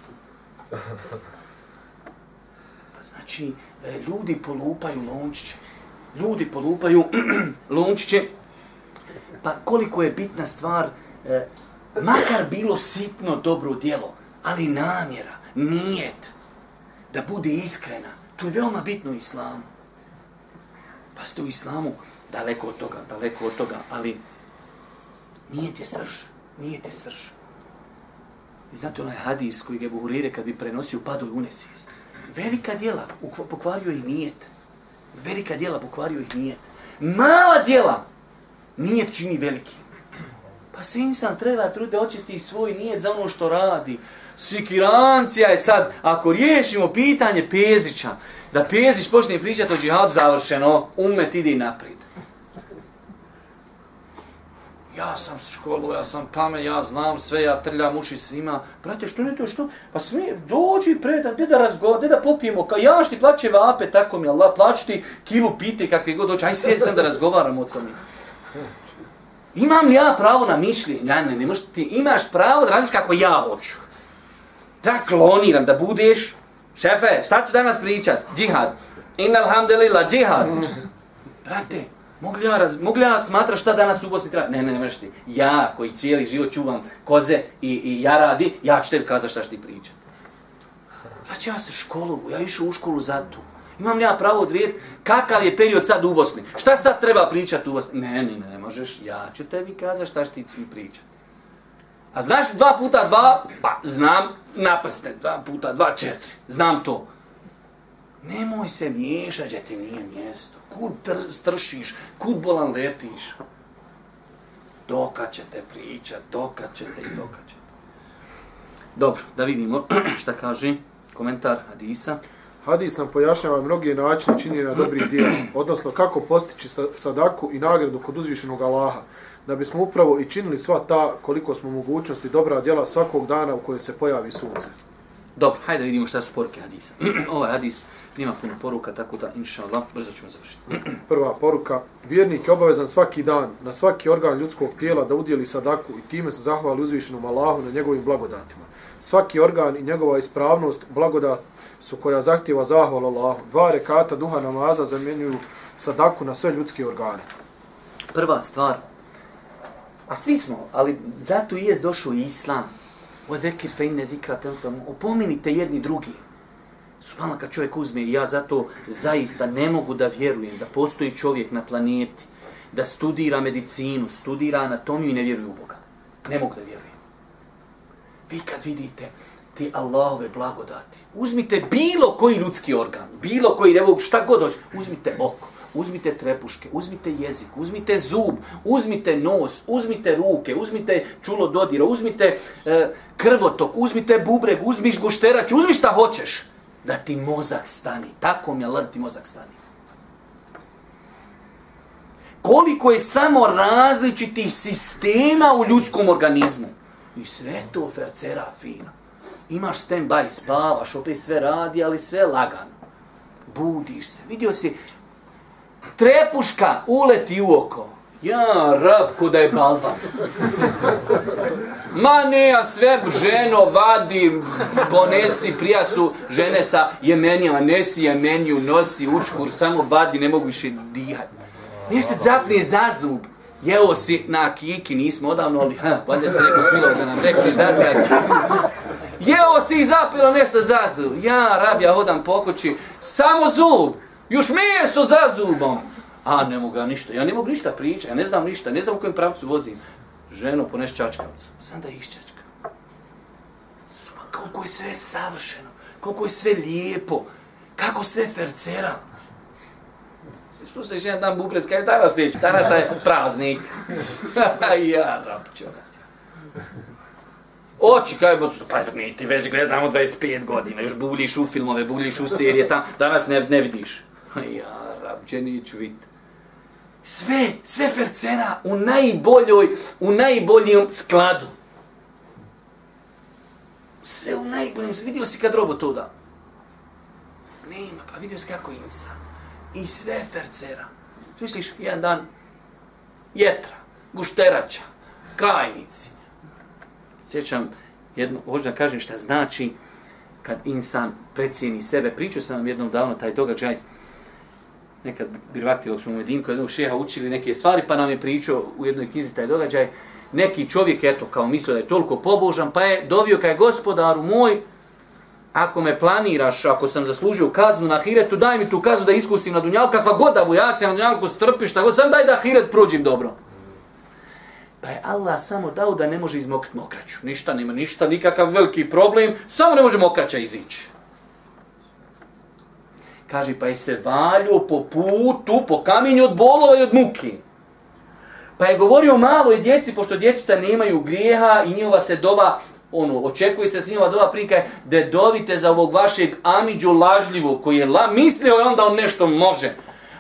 S1: Pa znači, e, ljudi polupaju lončiće. Ljudi polupaju lončiće. Pa koliko je bitna stvar, eh, makar bilo sitno dobro djelo, ali namjera, nijet, da bude iskrena. To je veoma bitno u islamu. Pa ste u islamu daleko od toga, daleko od toga, ali nije ti srž, nije ti srž. I zato onaj hadis koji ga Buhurire kad bi prenosio padu i unesist. Velika djela pokvario i nijet. Velika djela pokvario ih nijet. Mala djela nijet čini veliki. Pa se insan treba trude očisti svoj nijet za ono što radi. Sikirancija je sad, ako riješimo pitanje Pezića, da Pezić počne pričati o džihadu završeno, umet ide naprijed. Ja sam školu, ja sam pamet, ja znam sve, ja trljam uši svima. Brate, što ne to, što? Pa smije, dođi preda, gdje da razgovor, gdje da popijemo, ka, ja ti plaće vape, tako mi Allah, plaći ti kilu pite kakve god dođe, aj sjedi sam da razgovaram o tome. Imam li ja pravo na mišljenje? Ja ne, ne možeš ti, imaš pravo da razmišljaš kako ja hoću. Da kloniram, da budeš, šefe, šta ću danas pričat? Džihad. Inna alhamdulillah, džihad. Brate, Mogli ja, raz, mogli ja smatra šta danas u Bosni treba? Ne, ne, ne možeš ti. Ja, koji cijeli život čuvam koze i, i ja radi, ja ću tebi kazati šta ću ti pričat. Znači, ja se školu, ja išao u školu za to. Imam li ja pravo odrijet kakav je period sad u Bosni? Šta sad treba pričati u Bosni? Ne, ne, ne, ne možeš. Ja ću tebi kazati šta ću ti pričat. A znaš dva puta dva? Pa znam naprste. Dva puta dva, četiri. Znam to. Nemoj se miješati, gdje ti nije mjesto. Kud stršiš, kud bolan letiš. Dokad će te pričat, dokad će te i dokad će te. Dobro, da vidimo šta kaže komentar Hadisa.
S2: Hadis nam pojašnjava mnogi načine činjenja dobrih dijela, odnosno kako postići sadaku i nagradu kod uzvišenog Allaha, da bismo upravo i činili sva ta koliko smo mogućnosti dobra djela svakog dana u kojem se pojavi sunce.
S1: Dobro, hajde vidimo šta su poruke Hadisa. ovaj Hadis nima puno poruka, tako da, inša Allah, brzo ćemo završiti.
S2: Prva poruka. Vjernik je obavezan svaki dan na svaki organ ljudskog tijela da udjeli sadaku i time se zahvali uzvišenom Allahu na njegovim blagodatima. Svaki organ i njegova ispravnost, blagodat su koja zahtjeva zahval Allahu. Dva rekata duha namaza zamjenjuju sadaku na sve ljudske organe.
S1: Prva stvar, a svi smo, ali zato i je došao islam. O zekir fe inne zikra tenfam. Opominite jedni drugi. Subhanallah, kad čovjek uzme, ja zato zaista ne mogu da vjerujem da postoji čovjek na planeti, da studira medicinu, studira anatomiju i ne vjeruje u Boga. Ne mogu da vjerujem. Vi kad vidite ti Allahove blagodati, uzmite bilo koji ljudski organ, bilo koji, evo šta god dođe, uzmite oko, uzmite trepuške, uzmite jezik, uzmite zub, uzmite nos, uzmite ruke, uzmite čulo dodira, uzmite e, krvotok, uzmite bubreg, uzmiš gušterač, uzmi šta hoćeš da ti mozak stani. Tako mi je Allah da ti mozak stani. Koliko je samo različitih sistema u ljudskom organizmu. I sve to fercera fina. Imaš stand-by, spavaš, opet sve radi, ali sve lagano. Budiš se. Vidio si, trepuška uleti u oko. Ja, rab, ko da je balvan. Ma ne, ja sve ženo vadim, ponesi, prija su žene sa jemenijama, nesi jemeniju, nosi učkur, samo vadi, ne mogu više dihati. Nešto zapne za zub. Jeo si na kiki, nismo odavno, ali ha, valjda se neko smilo da nam rekli, da, da. Jeo si i zapilo nešto za zub. Ja, rab, ja hodam po kući, samo zub, još meso za zubom. A, ne mogu ja ništa, ja ne mogu ništa pričati, ja ne znam ništa, ne znam u kojem pravcu vozim ženo poneš čačkavcu. Sam da iščačka. Suma, koliko je sve savršeno, koliko je sve lijepo, kako sve fercera. Što se jedan dan bubrec, kaj danas neću, danas je praznik. ja, rab. Oči, kaj bo pa mi ti već gledamo 25 godina, još buljiš u filmove, buljiš u serije, tam, danas ne, ne vidiš. ja, rab, će vidjeti sve, sve fercera u najboljoj, u najboljem skladu. Sve u najboljem, vidio si kad robot to da? Nema, pa vidio si kako insa. I sve fercera. Misliš, jedan dan, jetra, gušterača, krajnici. Sjećam, jedno, hoću da kažem šta znači kad insan precijeni sebe. Pričao sam vam jednom davno taj događaj, nekad birvaktilo smo u Medinku jednog šeha učili neke stvari, pa nam je pričao u jednoj knjizi taj događaj, neki čovjek, eto, kao mislio da je toliko pobožan, pa je dovio kaj gospodaru moj, ako me planiraš, ako sam zaslužio kaznu na hiretu, daj mi tu kaznu da iskusim na dunjalku, kakva god da bujacija na dunjalku strpiš, tako sam daj da hiret prođim dobro. Pa je Allah samo dao da ne može izmokriti mokraću. Ništa, nema ništa, nikakav veliki problem, samo ne može mokraća izići. Kaže, pa je se valio po putu, po kamenju od bolova i od muki. Pa je govorio malo i djeci, pošto djecica nemaju grijeha i njihova se dova, ono, očekuje se s njihova dova prikaj, da dovite za ovog vašeg amiđu lažljivu, koji je la, mislio je onda on nešto može.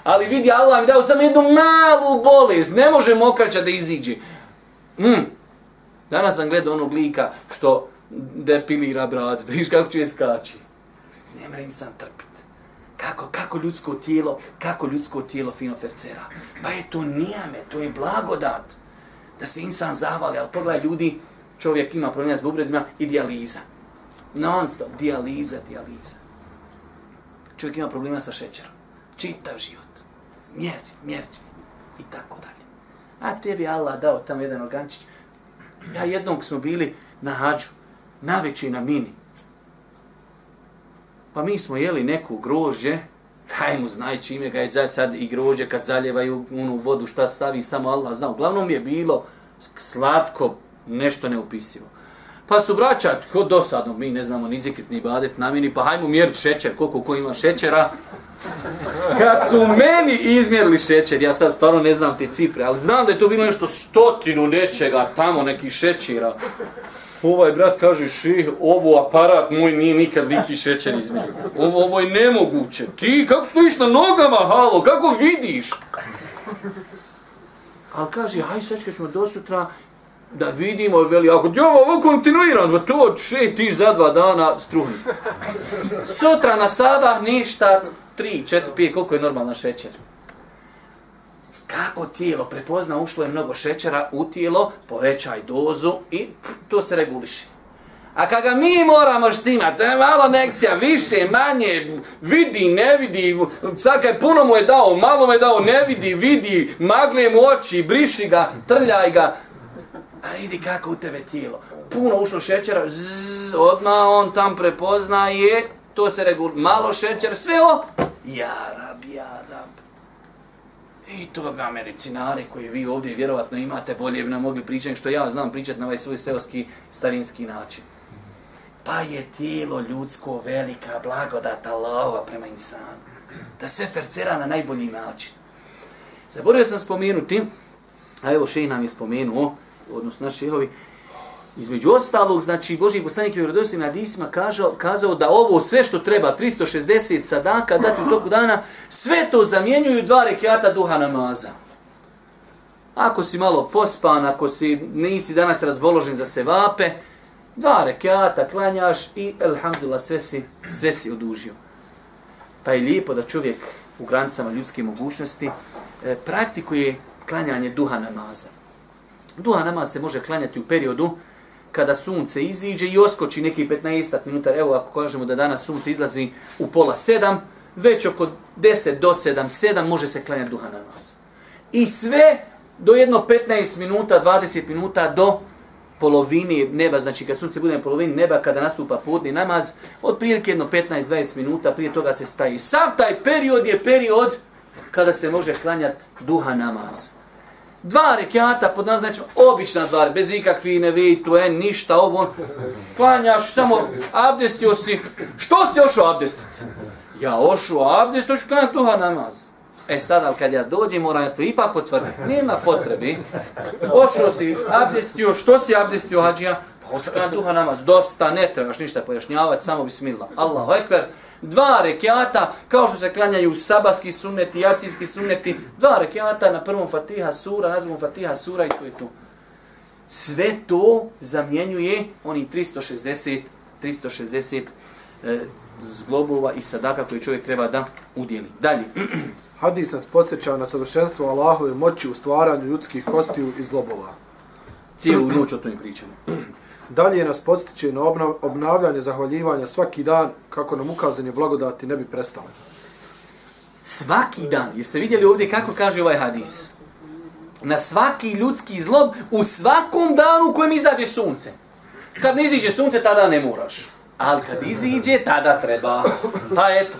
S1: Ali vidi, Allah mi dao samo jednu malu bolest, ne može mokraća da iziđe. Mm. Danas sam gledao onog lika što depilira bradu, da viš kako ću je skači. Ne mre sam trpiti. Kako, kako ljudsko tijelo, kako ljudsko tijelo fino fercera. Pa je to nijame, to je blagodat. Da se insan zavali, ali pogledaj ljudi, čovjek ima problema s bubrezima i dijaliza. Non stop, dijaliza, dijaliza. Čovjek ima problema sa šećerom. Čitav život. Mjerđi, mjerđi. I tako dalje. A tebi Allah dao tamo jedan organčić. Ja jednog smo bili na hađu, na veći na mini. Pa mi smo jeli neku grožđe, daj mu znaj čime ga je za sad i grožđe kad zaljevaju unu vodu šta stavi, samo Allah zna. Uglavnom je bilo slatko, nešto neupisivo. Pa su braća, kod dosadno, mi ne znamo ni zikrit ni badet na mini, pa hajmo mjeriti šećer, koliko ko ima šećera, Kad su meni izmjerili šećer, ja sad stvarno ne znam te cifre, ali znam da je to bilo nešto stotinu nečega, tamo neki šećera. Ovaj brat kaže, ših, ovo aparat moj nije nikad viki šećer izmjerio. Ovo, ovo je nemoguće. Ti, kako stojiš na nogama, halo, kako vidiš? Ali kaže, haj sad ćemo do sutra da vidimo, veli, ako ti ovo, ovo kontinuiran, pa to še tiš za dva dana struhni. Sutra na sabah ništa, 3, 4, 5, koliko je normalna šećer? Kako tijelo prepozna, ušlo je mnogo šećera u tijelo, povećaj dozu i to se reguliše. A kada mi moramo štimati, je malo nekcija, više, manje, vidi, ne vidi, sad je puno mu je dao, malo mu je dao, ne vidi, vidi, magle mu oči, briši ga, trljaj ga. A vidi kako u tebe tijelo. Puno ušlo šećera, zzz, odmah on tam prepoznaje, to se regulira, malo šećer, sve o, jarab, jarab. I toga ga medicinari koji vi ovdje vjerovatno imate bolje bi nam mogli pričati što ja znam pričati na ovaj svoj seoski starinski način. Pa je tijelo ljudsko velika blagodata Allahova prema insanu. Da se fercera na najbolji način. Zaboravio sam spomenuti, a evo še nam je spomenuo, odnosno naši šehovi, Između ostalog, znači, Boži poslanik je u na disima kažao, kazao da ovo sve što treba, 360 sadaka dati u toku dana, sve to zamjenjuju dva rekiata duha namaza. Ako si malo pospan, ako si nisi danas razboložen za sevape, dva rekiata klanjaš i, elhamdulillah, sve si, sve si odužio. Pa je lijepo da čovjek u granicama ljudske mogućnosti e, praktikuje klanjanje duha namaza. Duha namaz se može klanjati u periodu kada sunce iziđe i oskoči neki 15 minuta, evo ako kažemo da danas sunce izlazi u pola sedam, već oko 10 do 7, 7 može se klanjati duha namaz. I sve do jedno 15 minuta, 20 minuta do polovini neba, znači kad sunce bude na polovini neba, kada nastupa podni namaz, od prilike jedno 15-20 minuta, prije toga se staje. Sav taj period je period kada se može klanjati duha namaz dva rekiata pod naznačom, obična dva, bez ikakvi ne vidi, tu je ništa, ovo, klanjaš, samo abdestio si, što si ošao abdestit? Ja ošao abdest, hoću klanjati duha namaz. E sad, ali kad ja dođem, moram ja to ipak potvrditi. Nema potrebi. Ošao si abdestio, što si abdestio, hađija? Pa hoću klanjati duha namaz. Dosta, ne trebaš ništa pojašnjavati, samo bismillah. Allahu ekber dva rekiata, kao što se klanjaju sabaski sunneti, jacijski sunneti, dva rekiata na prvom fatiha sura, na drugom fatiha sura i to je to. Sve to zamjenjuje oni 360, 360 e, zglobova i sadaka koje čovjek treba da udjeli. Dalje.
S2: Hadis nas podsjeća na savršenstvo Allahove moći u stvaranju ljudskih kostiju i zglobova.
S1: Cijelu noć o tome pričamo.
S2: Dalje nas podstiče na obnavljanje zahvaljivanja svaki dan kako nam ukazanje blagodati ne bi prestale.
S1: Svaki dan. Jeste vidjeli ovdje kako kaže ovaj hadis? Na svaki ljudski zlob u svakom danu u kojem izađe sunce. Kad ne iziđe sunce, tada ne moraš. Ali kad iziđe, tada treba. Pa eto.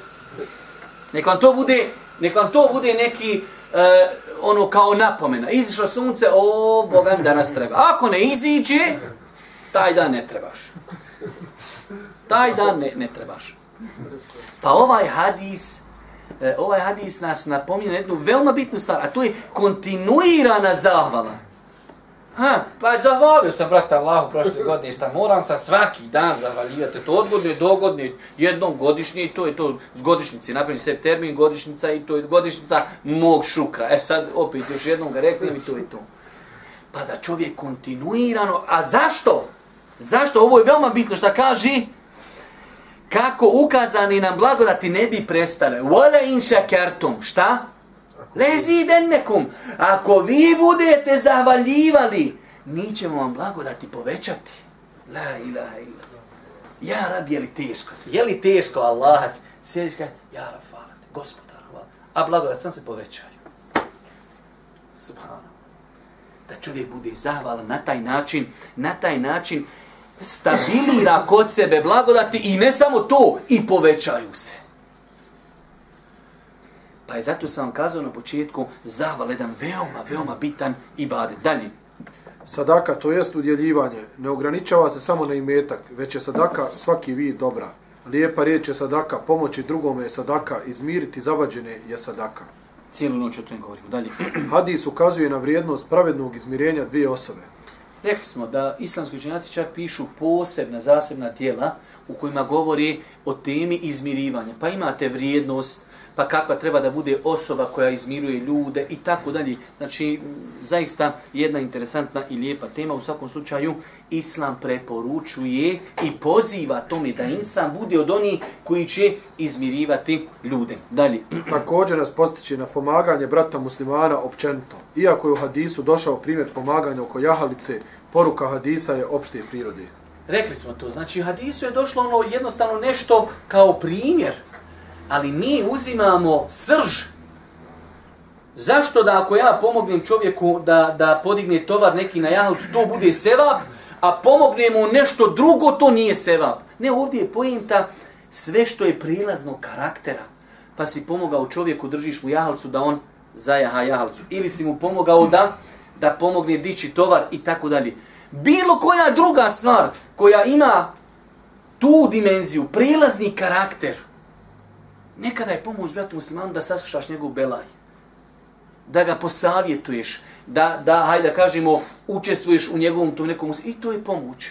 S1: Nek vam to bude, nek vam to bude neki e, ono kao napomena. Izišlo sunce, o, Boga mi danas treba. Ako ne iziđe, taj dan ne trebaš. Taj dan ne, ne trebaš. Pa ovaj hadis, e, ovaj hadis nas napominje jednu veoma bitnu stvar, a to je kontinuirana zahvala. Ha, pa zahvalio sam, brata Allahu, prošle godine, šta moram sa svaki dan zahvaljivati, to odgodne, godine do jednom godišnje, i to je to godišnjice, napravim sve termin godišnjica i to je godišnjica mog šukra. E sad, opet, još jednom ga rekli i to je to. Pa da čovjek kontinuirano, a zašto? Zašto? Ovo je veoma bitno šta kaže, kako ukazani nam blagodati ne bi prestale. Vole in šakertum. Šta? Lezi nekom. Ako vi budete zahvaljivali, mi ćemo vam blagodati povećati. La ilaha illa. Ja rab, je li teško? Je li teško, Allah? Sjediš kaj? Ja rab, hvala te, gospodar, hvala. A blagodat sam se povećaju. Subhano. Da čovjek bude zahvalan na taj način, na taj način, stabilira kod sebe blagodati i ne samo to, i povećaju se. Pa je zato sam vam kazao na početku zaval jedan veoma, veoma bitan i bade. Dalje.
S2: Sadaka, to jest udjeljivanje, ne ograničava se samo na imetak, već je sadaka svaki vid dobra. Lijepa riječ je sadaka, pomoći drugome je sadaka, izmiriti zavađene je sadaka.
S1: Cijelu noć o tom govorimo. Dalje.
S2: Hadis ukazuje na vrijednost pravednog izmirenja dvije osobe.
S1: Rekli smo da islamski učenjaci čak pišu posebna, zasebna tijela u kojima govori o temi izmirivanja. Pa imate vrijednost, pa kakva treba da bude osoba koja izmiruje ljude i tako dalje. Znači, zaista jedna interesantna i lijepa tema. U svakom slučaju, Islam preporučuje i poziva tome da insan bude od onih koji će izmirivati ljude. Dalje.
S2: Također nas postiče na pomaganje brata muslimana općenito. Iako je u hadisu došao primjer pomaganja oko jahalice, poruka hadisa je opšte prirode.
S1: Rekli smo to. Znači, hadisu je došlo ono jednostavno nešto kao primjer ali mi uzimamo srž. Zašto da ako ja pomognem čovjeku da, da podigne tovar neki na jahalcu, to bude sevap, a pomognemo nešto drugo, to nije sevap. Ne, ovdje je pojenta sve što je prilazno karaktera. Pa si pomogao čovjeku, držiš mu jahalcu da on zajaha jahalcu. Ili si mu pomogao da da pomogne dići tovar i tako dalje. Bilo koja druga stvar koja ima tu dimenziju, prilazni karakter, Nekada je pomoć bratu muslimanu da saslušaš njegov belaj. Da ga posavjetuješ. Da, da hajde da kažemo, učestvuješ u njegovom tom nekom I to je pomoć.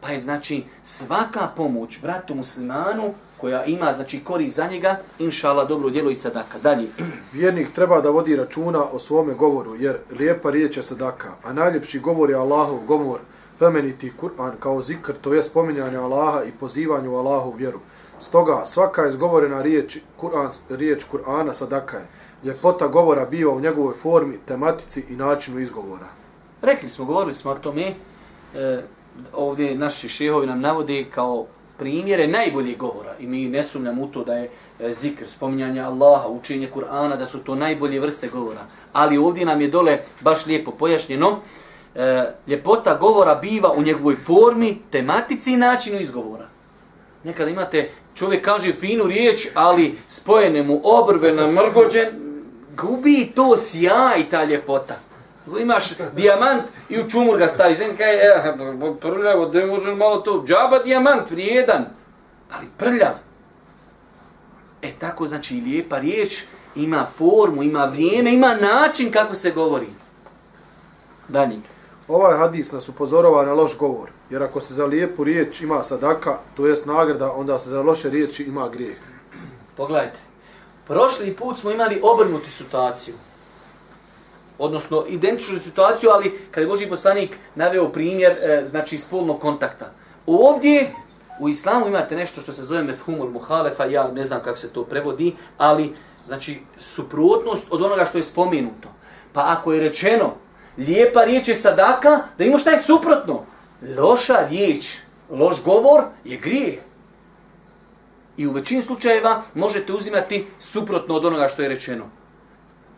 S1: Pa je znači svaka pomoć bratu muslimanu koja ima znači kori za njega, inšala dobro djelo i sadaka. Dalje.
S2: Vjernik treba da vodi računa o svome govoru, jer lijepa riječ je sadaka, a najljepši govor je Allahov govor, plemeniti Kur'an kao zikr, to je spominjanje Allaha i pozivanje u Allahu vjeru. Stoga svaka izgovorena riječ, Kur'an, riječ Kur'ana sadaka je. Ljepota govora biva u njegovoj formi, tematici i načinu izgovora.
S1: Rekli smo, govorili smo o tome, e, ovdje naši šehovi nam navode kao primjere najbolje govora i mi ne sumnjamo u to da je e, zikr, spominjanje Allaha, učenje Kur'ana, da su to najbolje vrste govora. Ali ovdje nam je dole baš lijepo pojašnjeno, e, ljepota govora biva u njegovoj formi, tematici i načinu izgovora. Nekada imate čovjek kaže finu riječ, ali spojene mu obrve na mrgođen, gubi to sjaj ta ljepota. Imaš dijamant i u čumur ga staviš. Znači, kaj, eh, prljavo, da može malo to, džaba dijamant, vrijedan, ali prljav. E tako znači lijepa riječ ima formu, ima vrijeme, ima način kako se govori. Dalje.
S2: Ovaj hadis nas upozorova na loš govor, jer ako se za lijepu riječ ima sadaka, to jest nagrada, onda se za loše riječi ima grijeh.
S1: Pogledajte, prošli put smo imali obrnuti situaciju. Odnosno, identičnu situaciju, ali kada je Boži poslanik naveo primjer, e, znači, spolnog kontakta. Ovdje, u islamu imate nešto što se zove mefhumul muhalefa, ja ne znam kako se to prevodi, ali, znači, suprotnost od onoga što je spomenuto. Pa ako je rečeno, lijepa riječ je sadaka, da ima šta je suprotno. Loša riječ, loš govor je grijeh. I u većini slučajeva možete uzimati suprotno od onoga što je rečeno.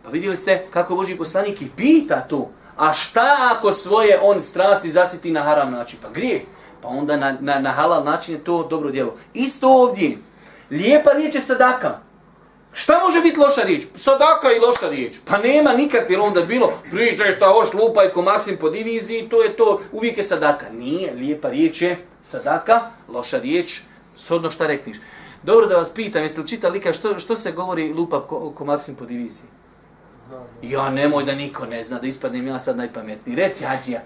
S1: Pa vidjeli ste kako Boži poslanik i pita to. A šta ako svoje on strasti zasiti na haram način? Pa grije. Pa onda na, na, na halal način je to dobro djelo. Isto ovdje. Lijepa riječ je sadaka. Šta može biti loša riječ? Sadaka i loša riječ. Pa nema nikakve, jer onda bilo, pričaj šta hoš, lupaj ko Maksim po diviziji, to je to, uvijek je sadaka. Nije, lijepa riječ je sadaka, loša riječ, sodno šta rekniš. Dobro da vas pitam, jeste li čitali kad što, što se govori lupa ko, ko Maksim po diviziji? Ja nemoj da niko ne zna, da ispadnem ja sad najpametniji. Reci, Hadžija.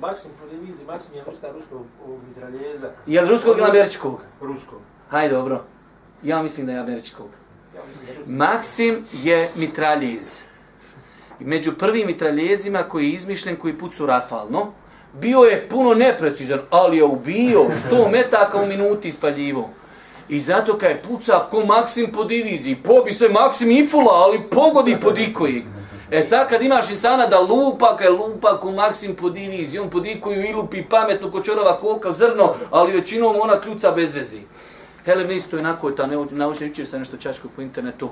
S3: Maksim po diviziji, Maksim je usta ruskog mitraljeza.
S1: Je li ruskog ili američkog?
S3: Ruskog.
S1: Hajde, dobro. Ja mislim da je američkog. Maksim je mitraljez. Među prvim mitraljezima koji je izmišljen, koji pucu rafalno, bio je puno neprecizan, ali je ubio 100 metaka u minuti ispaljivo. I zato kad je puca ko Maksim po diviziji, pobi se Maksim i fula, ali pogodi pod ikojeg. E tak kad imaš insana da lupa, kad je lupa ko Maksim po diviziji, on pod ikoju i lupi pametno ko čorova koka zrno, ali većinom ona kljuca bez vezi. Helen isto je onako, ta naučna učio sam nešto čačko po internetu,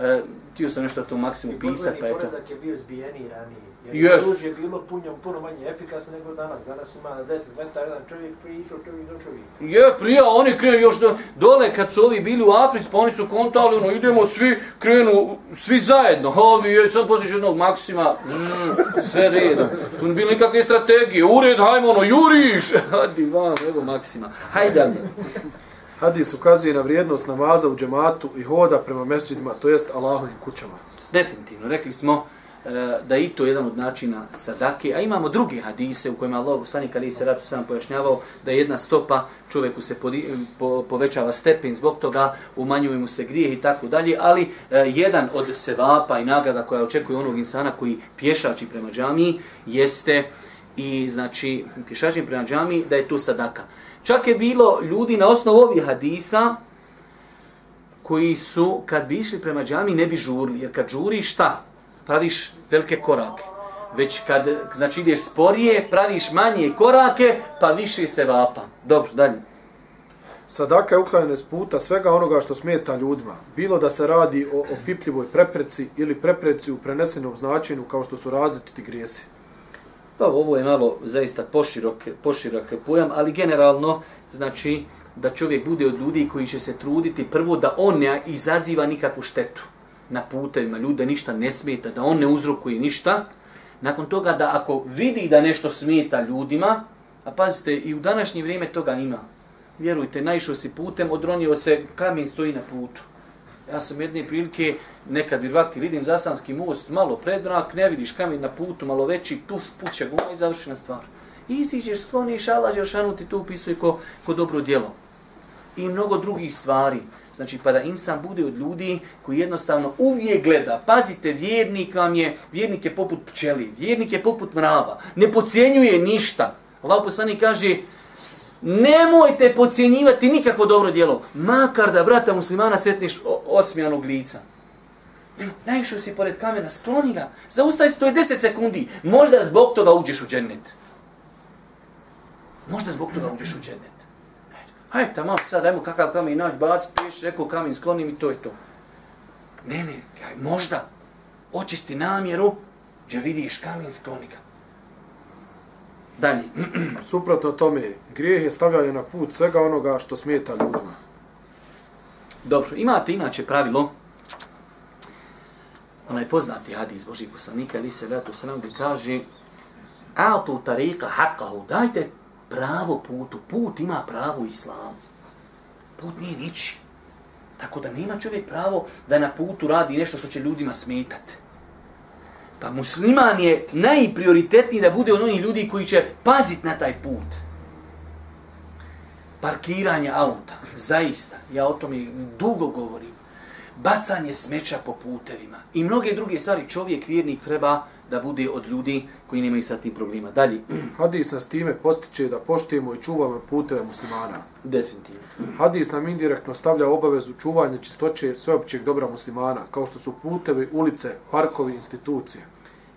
S1: e, tio sam nešto to maksimu pisat, pa eto.
S3: Poredak je bio zbijeniji ranije. Jer
S1: Yes.
S3: je bilo punjom puno manje efikasno nego danas. Danas ima na 10 metara jedan čovjek prišao čovjek do čovjeka.
S1: Je, prija, oni krenu još do, dole kad su ovi bili u Africi, pa oni su kontali, ono, idemo svi, krenu, svi zajedno, ovi, je, sad posliš jednog maksima, zzz, sve redom. Tu ne bilo nikakve strategije, ured, hajmo, ono, juriš, hadi vam, evo maksima, hajde.
S2: Hadis ukazuje na vrijednost namaza u džematu i hoda prema mesđidima, to jest Allahovim kućama.
S1: Definitivno, rekli smo e, da je i to jedan od načina sadake, a imamo druge hadise u kojima Allah poslanik ali se ratu sam pojašnjavao da jedna stopa čovjeku se podi, po, povećava stepen, zbog toga umanjuje mu se grijeh i tako dalje, ali e, jedan od sevapa i nagrada koja očekuje onog insana koji pješači prema džamiji jeste i znači pješači prema džamiji da je to sadaka. Čak je bilo ljudi na osnovu ovih hadisa koji su, kad bi išli prema džami, ne bi žurli. Jer kad žuriš, šta? Praviš velike korake. Već kad, znači, ideš sporije, praviš manje korake, pa više se vapa. Dobro, dalje.
S2: Sadaka je uklanjene s puta svega onoga što smeta ljudima. Bilo da se radi o opipljivoj prepreci ili prepreci u prenesenom značenju kao što su različiti grijesi.
S1: Pa ovo je malo zaista poširok, poširok pojam, ali generalno, znači, da čovjek bude od ljudi koji će se truditi prvo da on ne izaziva nikakvu štetu na putevima, ljude ništa ne smeta, da on ne uzrokuje ništa. Nakon toga da ako vidi da nešto smeta ljudima, a pazite, i u današnje vrijeme toga ima. Vjerujte, naišao si putem, odronio se, kamen stoji na putu. Ja sam jedne prilike, nekad bi vakti, vidim Zasanski most, malo predrak, ne vidiš kamen na putu, malo veći, tuf, puća guma i završena stvar. Iziđeš, skloniš, Allah Želšanu ti to upisuje ko, ko dobro djelo. I mnogo drugih stvari. Znači, pa da insan bude od ljudi koji jednostavno uvijek gleda. Pazite, vjernik vam je, vjernik je poput pčeli, vjernik je poput mrava. Ne pocijenjuje ništa. Allah poslani kaže, nemojte pocijenjivati nikakvo dobro djelo. Makar da brata muslimana sretniš osmijanog lica. Naišao si pored kamena, skloni ga. Zaustavi se, to je 10 sekundi. Možda zbog toga uđeš u džennet. Možda zbog toga uđeš u džennet. Hajde, tamo sad, ajmo kakav kamen naći, baci, teš, rekao kamen, sklonim i to je to. Ne, ne, kaj, možda. Očisti namjeru, gdje vidiš kamen, skloni ga. Dalje.
S2: Suprotno tome, grijeh je stavljanje na put svega onoga što smeta ljudima.
S1: Dobro, imate inače pravilo, onaj poznati hadis Božih poslanika, ali se letu se nam gdje kaže Atu tarika haqahu, dajte pravo putu, put ima pravo islamu. Put nije niči. Tako da nema čovjek pravo da na putu radi nešto što će ljudima smetati. Pa musliman je najprioritetniji da bude od onih ljudi koji će pazit na taj put. Parkiranje auta, zaista, ja o tome dugo govorim. Bacanje smeća po putevima i mnoge druge stvari čovjek vjernik treba da bude od ljudi koji nemaju sa tim problema. Dalje,
S2: Hadis nas time postiče da poštujemo i čuvamo puteve muslimana.
S1: definitivno.
S2: Hadis nam indirektno stavlja obavezu čuvanja čistoće sveopćeg dobra muslimana, kao što su putevi, ulice, parkovi, institucije.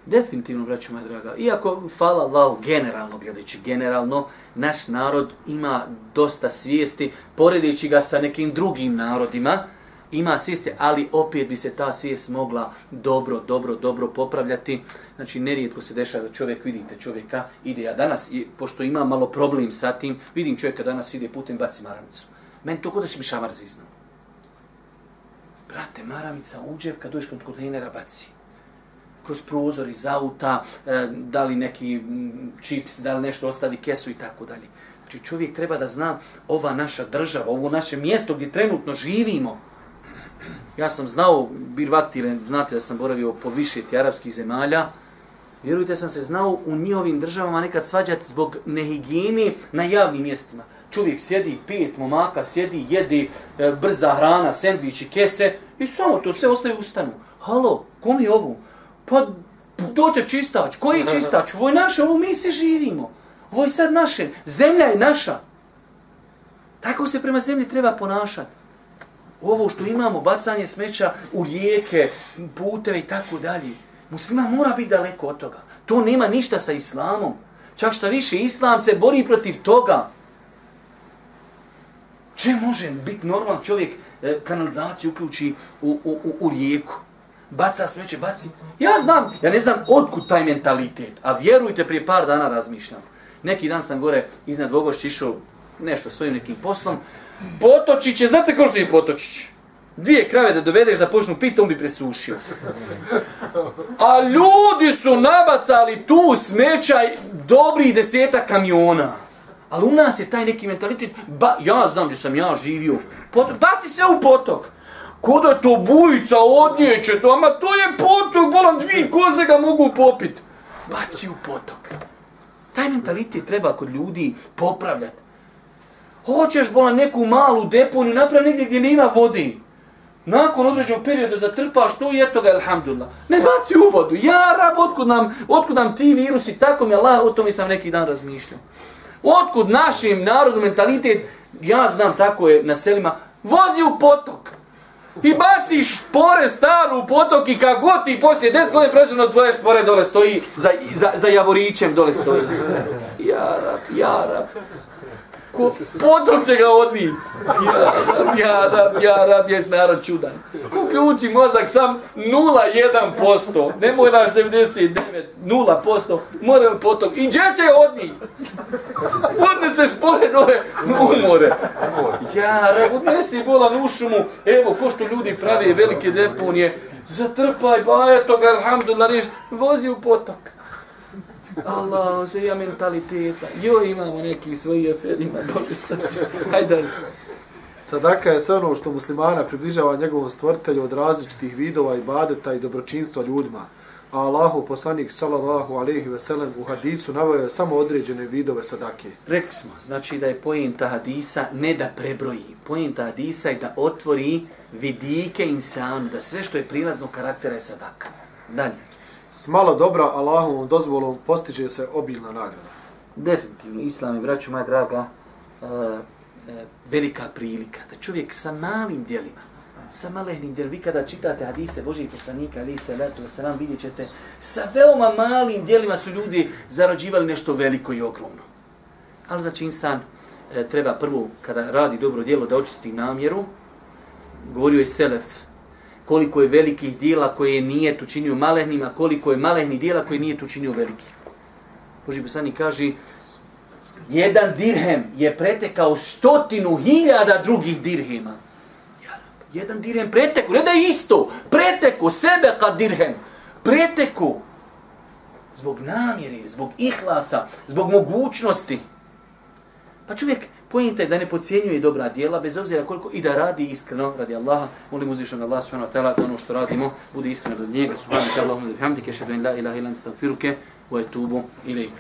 S1: Definitivno, braću moja draga. Iako, hvala Allahu, generalno gledajući, generalno, naš narod ima dosta svijesti, poredeći ga sa nekim drugim narodima, ima svijesti, ali opet bi se ta svijest mogla dobro, dobro, dobro popravljati. Znači, nerijetko se dešava da čovjek, vidite čovjeka, ide ja danas, pošto ima malo problem sa tim, vidim čovjeka danas ide putem, baci maramicu. Meni to kod mi šamar zviznuo. Brate, maramica uđe kad dođeš kod kontejnera baci. Kroz prozor iz auta, e, da li neki čips, da li nešto ostavi kesu i tako dalje. Znači čovjek treba da zna ova naša država, ovo naše mjesto gdje trenutno živimo. Ja sam znao, bir vaktire, znate da sam boravio po više ti arapskih zemalja, vjerujte sam se znao u njihovim državama nekad svađati zbog nehigijene na javnim mjestima čovjek sjedi, pet momaka sjedi, jedi e, brza hrana, sendviči, kese i samo to sve ostaje ustanu. Halo, kom je ovo? Pa dođe čistač. Koji je čistač? Ovo je naše, ovo mi se živimo. Ovo je sad naše. Zemlja je naša. Tako se prema zemlji treba ponašati. Ovo što imamo, bacanje smeća u rijeke, puteve i tako dalje. Muslima mora biti daleko od toga. To nema ništa sa islamom. Čak šta više, islam se bori protiv toga. Če može biti normalan čovjek e, kanalizaciju uključi u, u, u, u rijeku? Baca smeće, baci. Ja znam, ja ne znam otkud taj mentalitet, a vjerujte, prije par dana razmišljam. Neki dan sam gore iznad Vogošća išao nešto svojim nekim poslom. Potočić je, znate ko je Potočić? Dvije krave da dovedeš da počnu piti, on bi presušio. A ljudi su nabacali tu smećaj dobri deseta kamiona. Ali u nas je taj neki mentalitet, ba, ja znam gdje sam ja živio, potok, baci se u potok. Koda to bujica odnijeće, to, ama to je potok, bolam dvije koze ga mogu popit. Baci u potok. Taj mentalitet treba kod ljudi popravljati. Hoćeš bolan neku malu deponiju, napravi negdje gdje nema vodi. Nakon određenog perioda zatrpaš to i eto ga, alhamdulillah. Ne baci u vodu. Ja, rab, otkud nam, otkud nam ti virusi, tako mi Allah, o tome sam neki dan razmišljao. Otkud našim narodu mentalitet, ja znam tako je na selima, vozi u potok. I baci špore staru u potok i kako god ti poslije 10 godina prešeno tvoje špore dole stoji, za, za, za javorićem dole stoji. Jarab, jarab ko potom će ga odnijeti. Ja rab, ja ja jes narod čudan. Uključi mozak sam 0,1%. Ne moj naš 99, 0%. Mora potom. I gdje će odnijeti? Odneseš pored ove umore. Ja odnesi bolan u šumu. Evo, ko što ljudi pravi velike deponije. Zatrpaj, ba eto ga, alhamdulillah, riš. Vozi u potok. Allah, se ja mentaliteta. Jo, imamo neki svoji aferima. Hajde.
S2: Sadaka je sve ono što muslimana približava njegovom stvrtelju od različitih vidova i badeta i dobročinstva ljudima. A Allahu poslanik sallallahu alejhi ve sellem u hadisu naveo samo određene vidove sadake.
S1: Rekli smo, znači da je poenta hadisa ne da prebroji. Poenta hadisa je da otvori vidike insanu, da sve što je prilazno karaktera je sadaka. Dalje.
S2: S malo dobra Allahovom dozvolom postiže se obilna nagrada.
S1: Definitivno, Islam je, braću moja draga, e, e, velika prilika da čovjek sa malim dijelima, sa malehnim dijelima, vi kada čitate hadise Božih poslanika, ali se letu, se vam vidjet ćete, sa veoma malim dijelima su ljudi zarađivali nešto veliko i ogromno. Ali znači insan e, treba prvo, kada radi dobro dijelo, da očisti namjeru, govorio je Selef, koliko je velikih dijela koje nije tu činio malehnima, koliko je malehnih dijela koje nije tu činio velikih. Boži poslanik kaže, jedan dirhem je pretekao stotinu hiljada drugih dirhema. Jedan dirhem preteku, ne da je isto, preteku sebe kad dirhem, preteku. Zbog namjeri, zbog ihlasa, zbog mogućnosti. Pa čovjek, Pojenta je da ne pocijenjuje dobra djela, bez obzira koliko i da radi iskreno radi Allaha. Molim uzvišnog Allah subhanahu wa ta'ala da ono što radimo bude iskreno radi njega. Subhanahu wa ta'ala, hamdike, šedu in la ilaha ilan stavfiruke, wa etubu ilaik.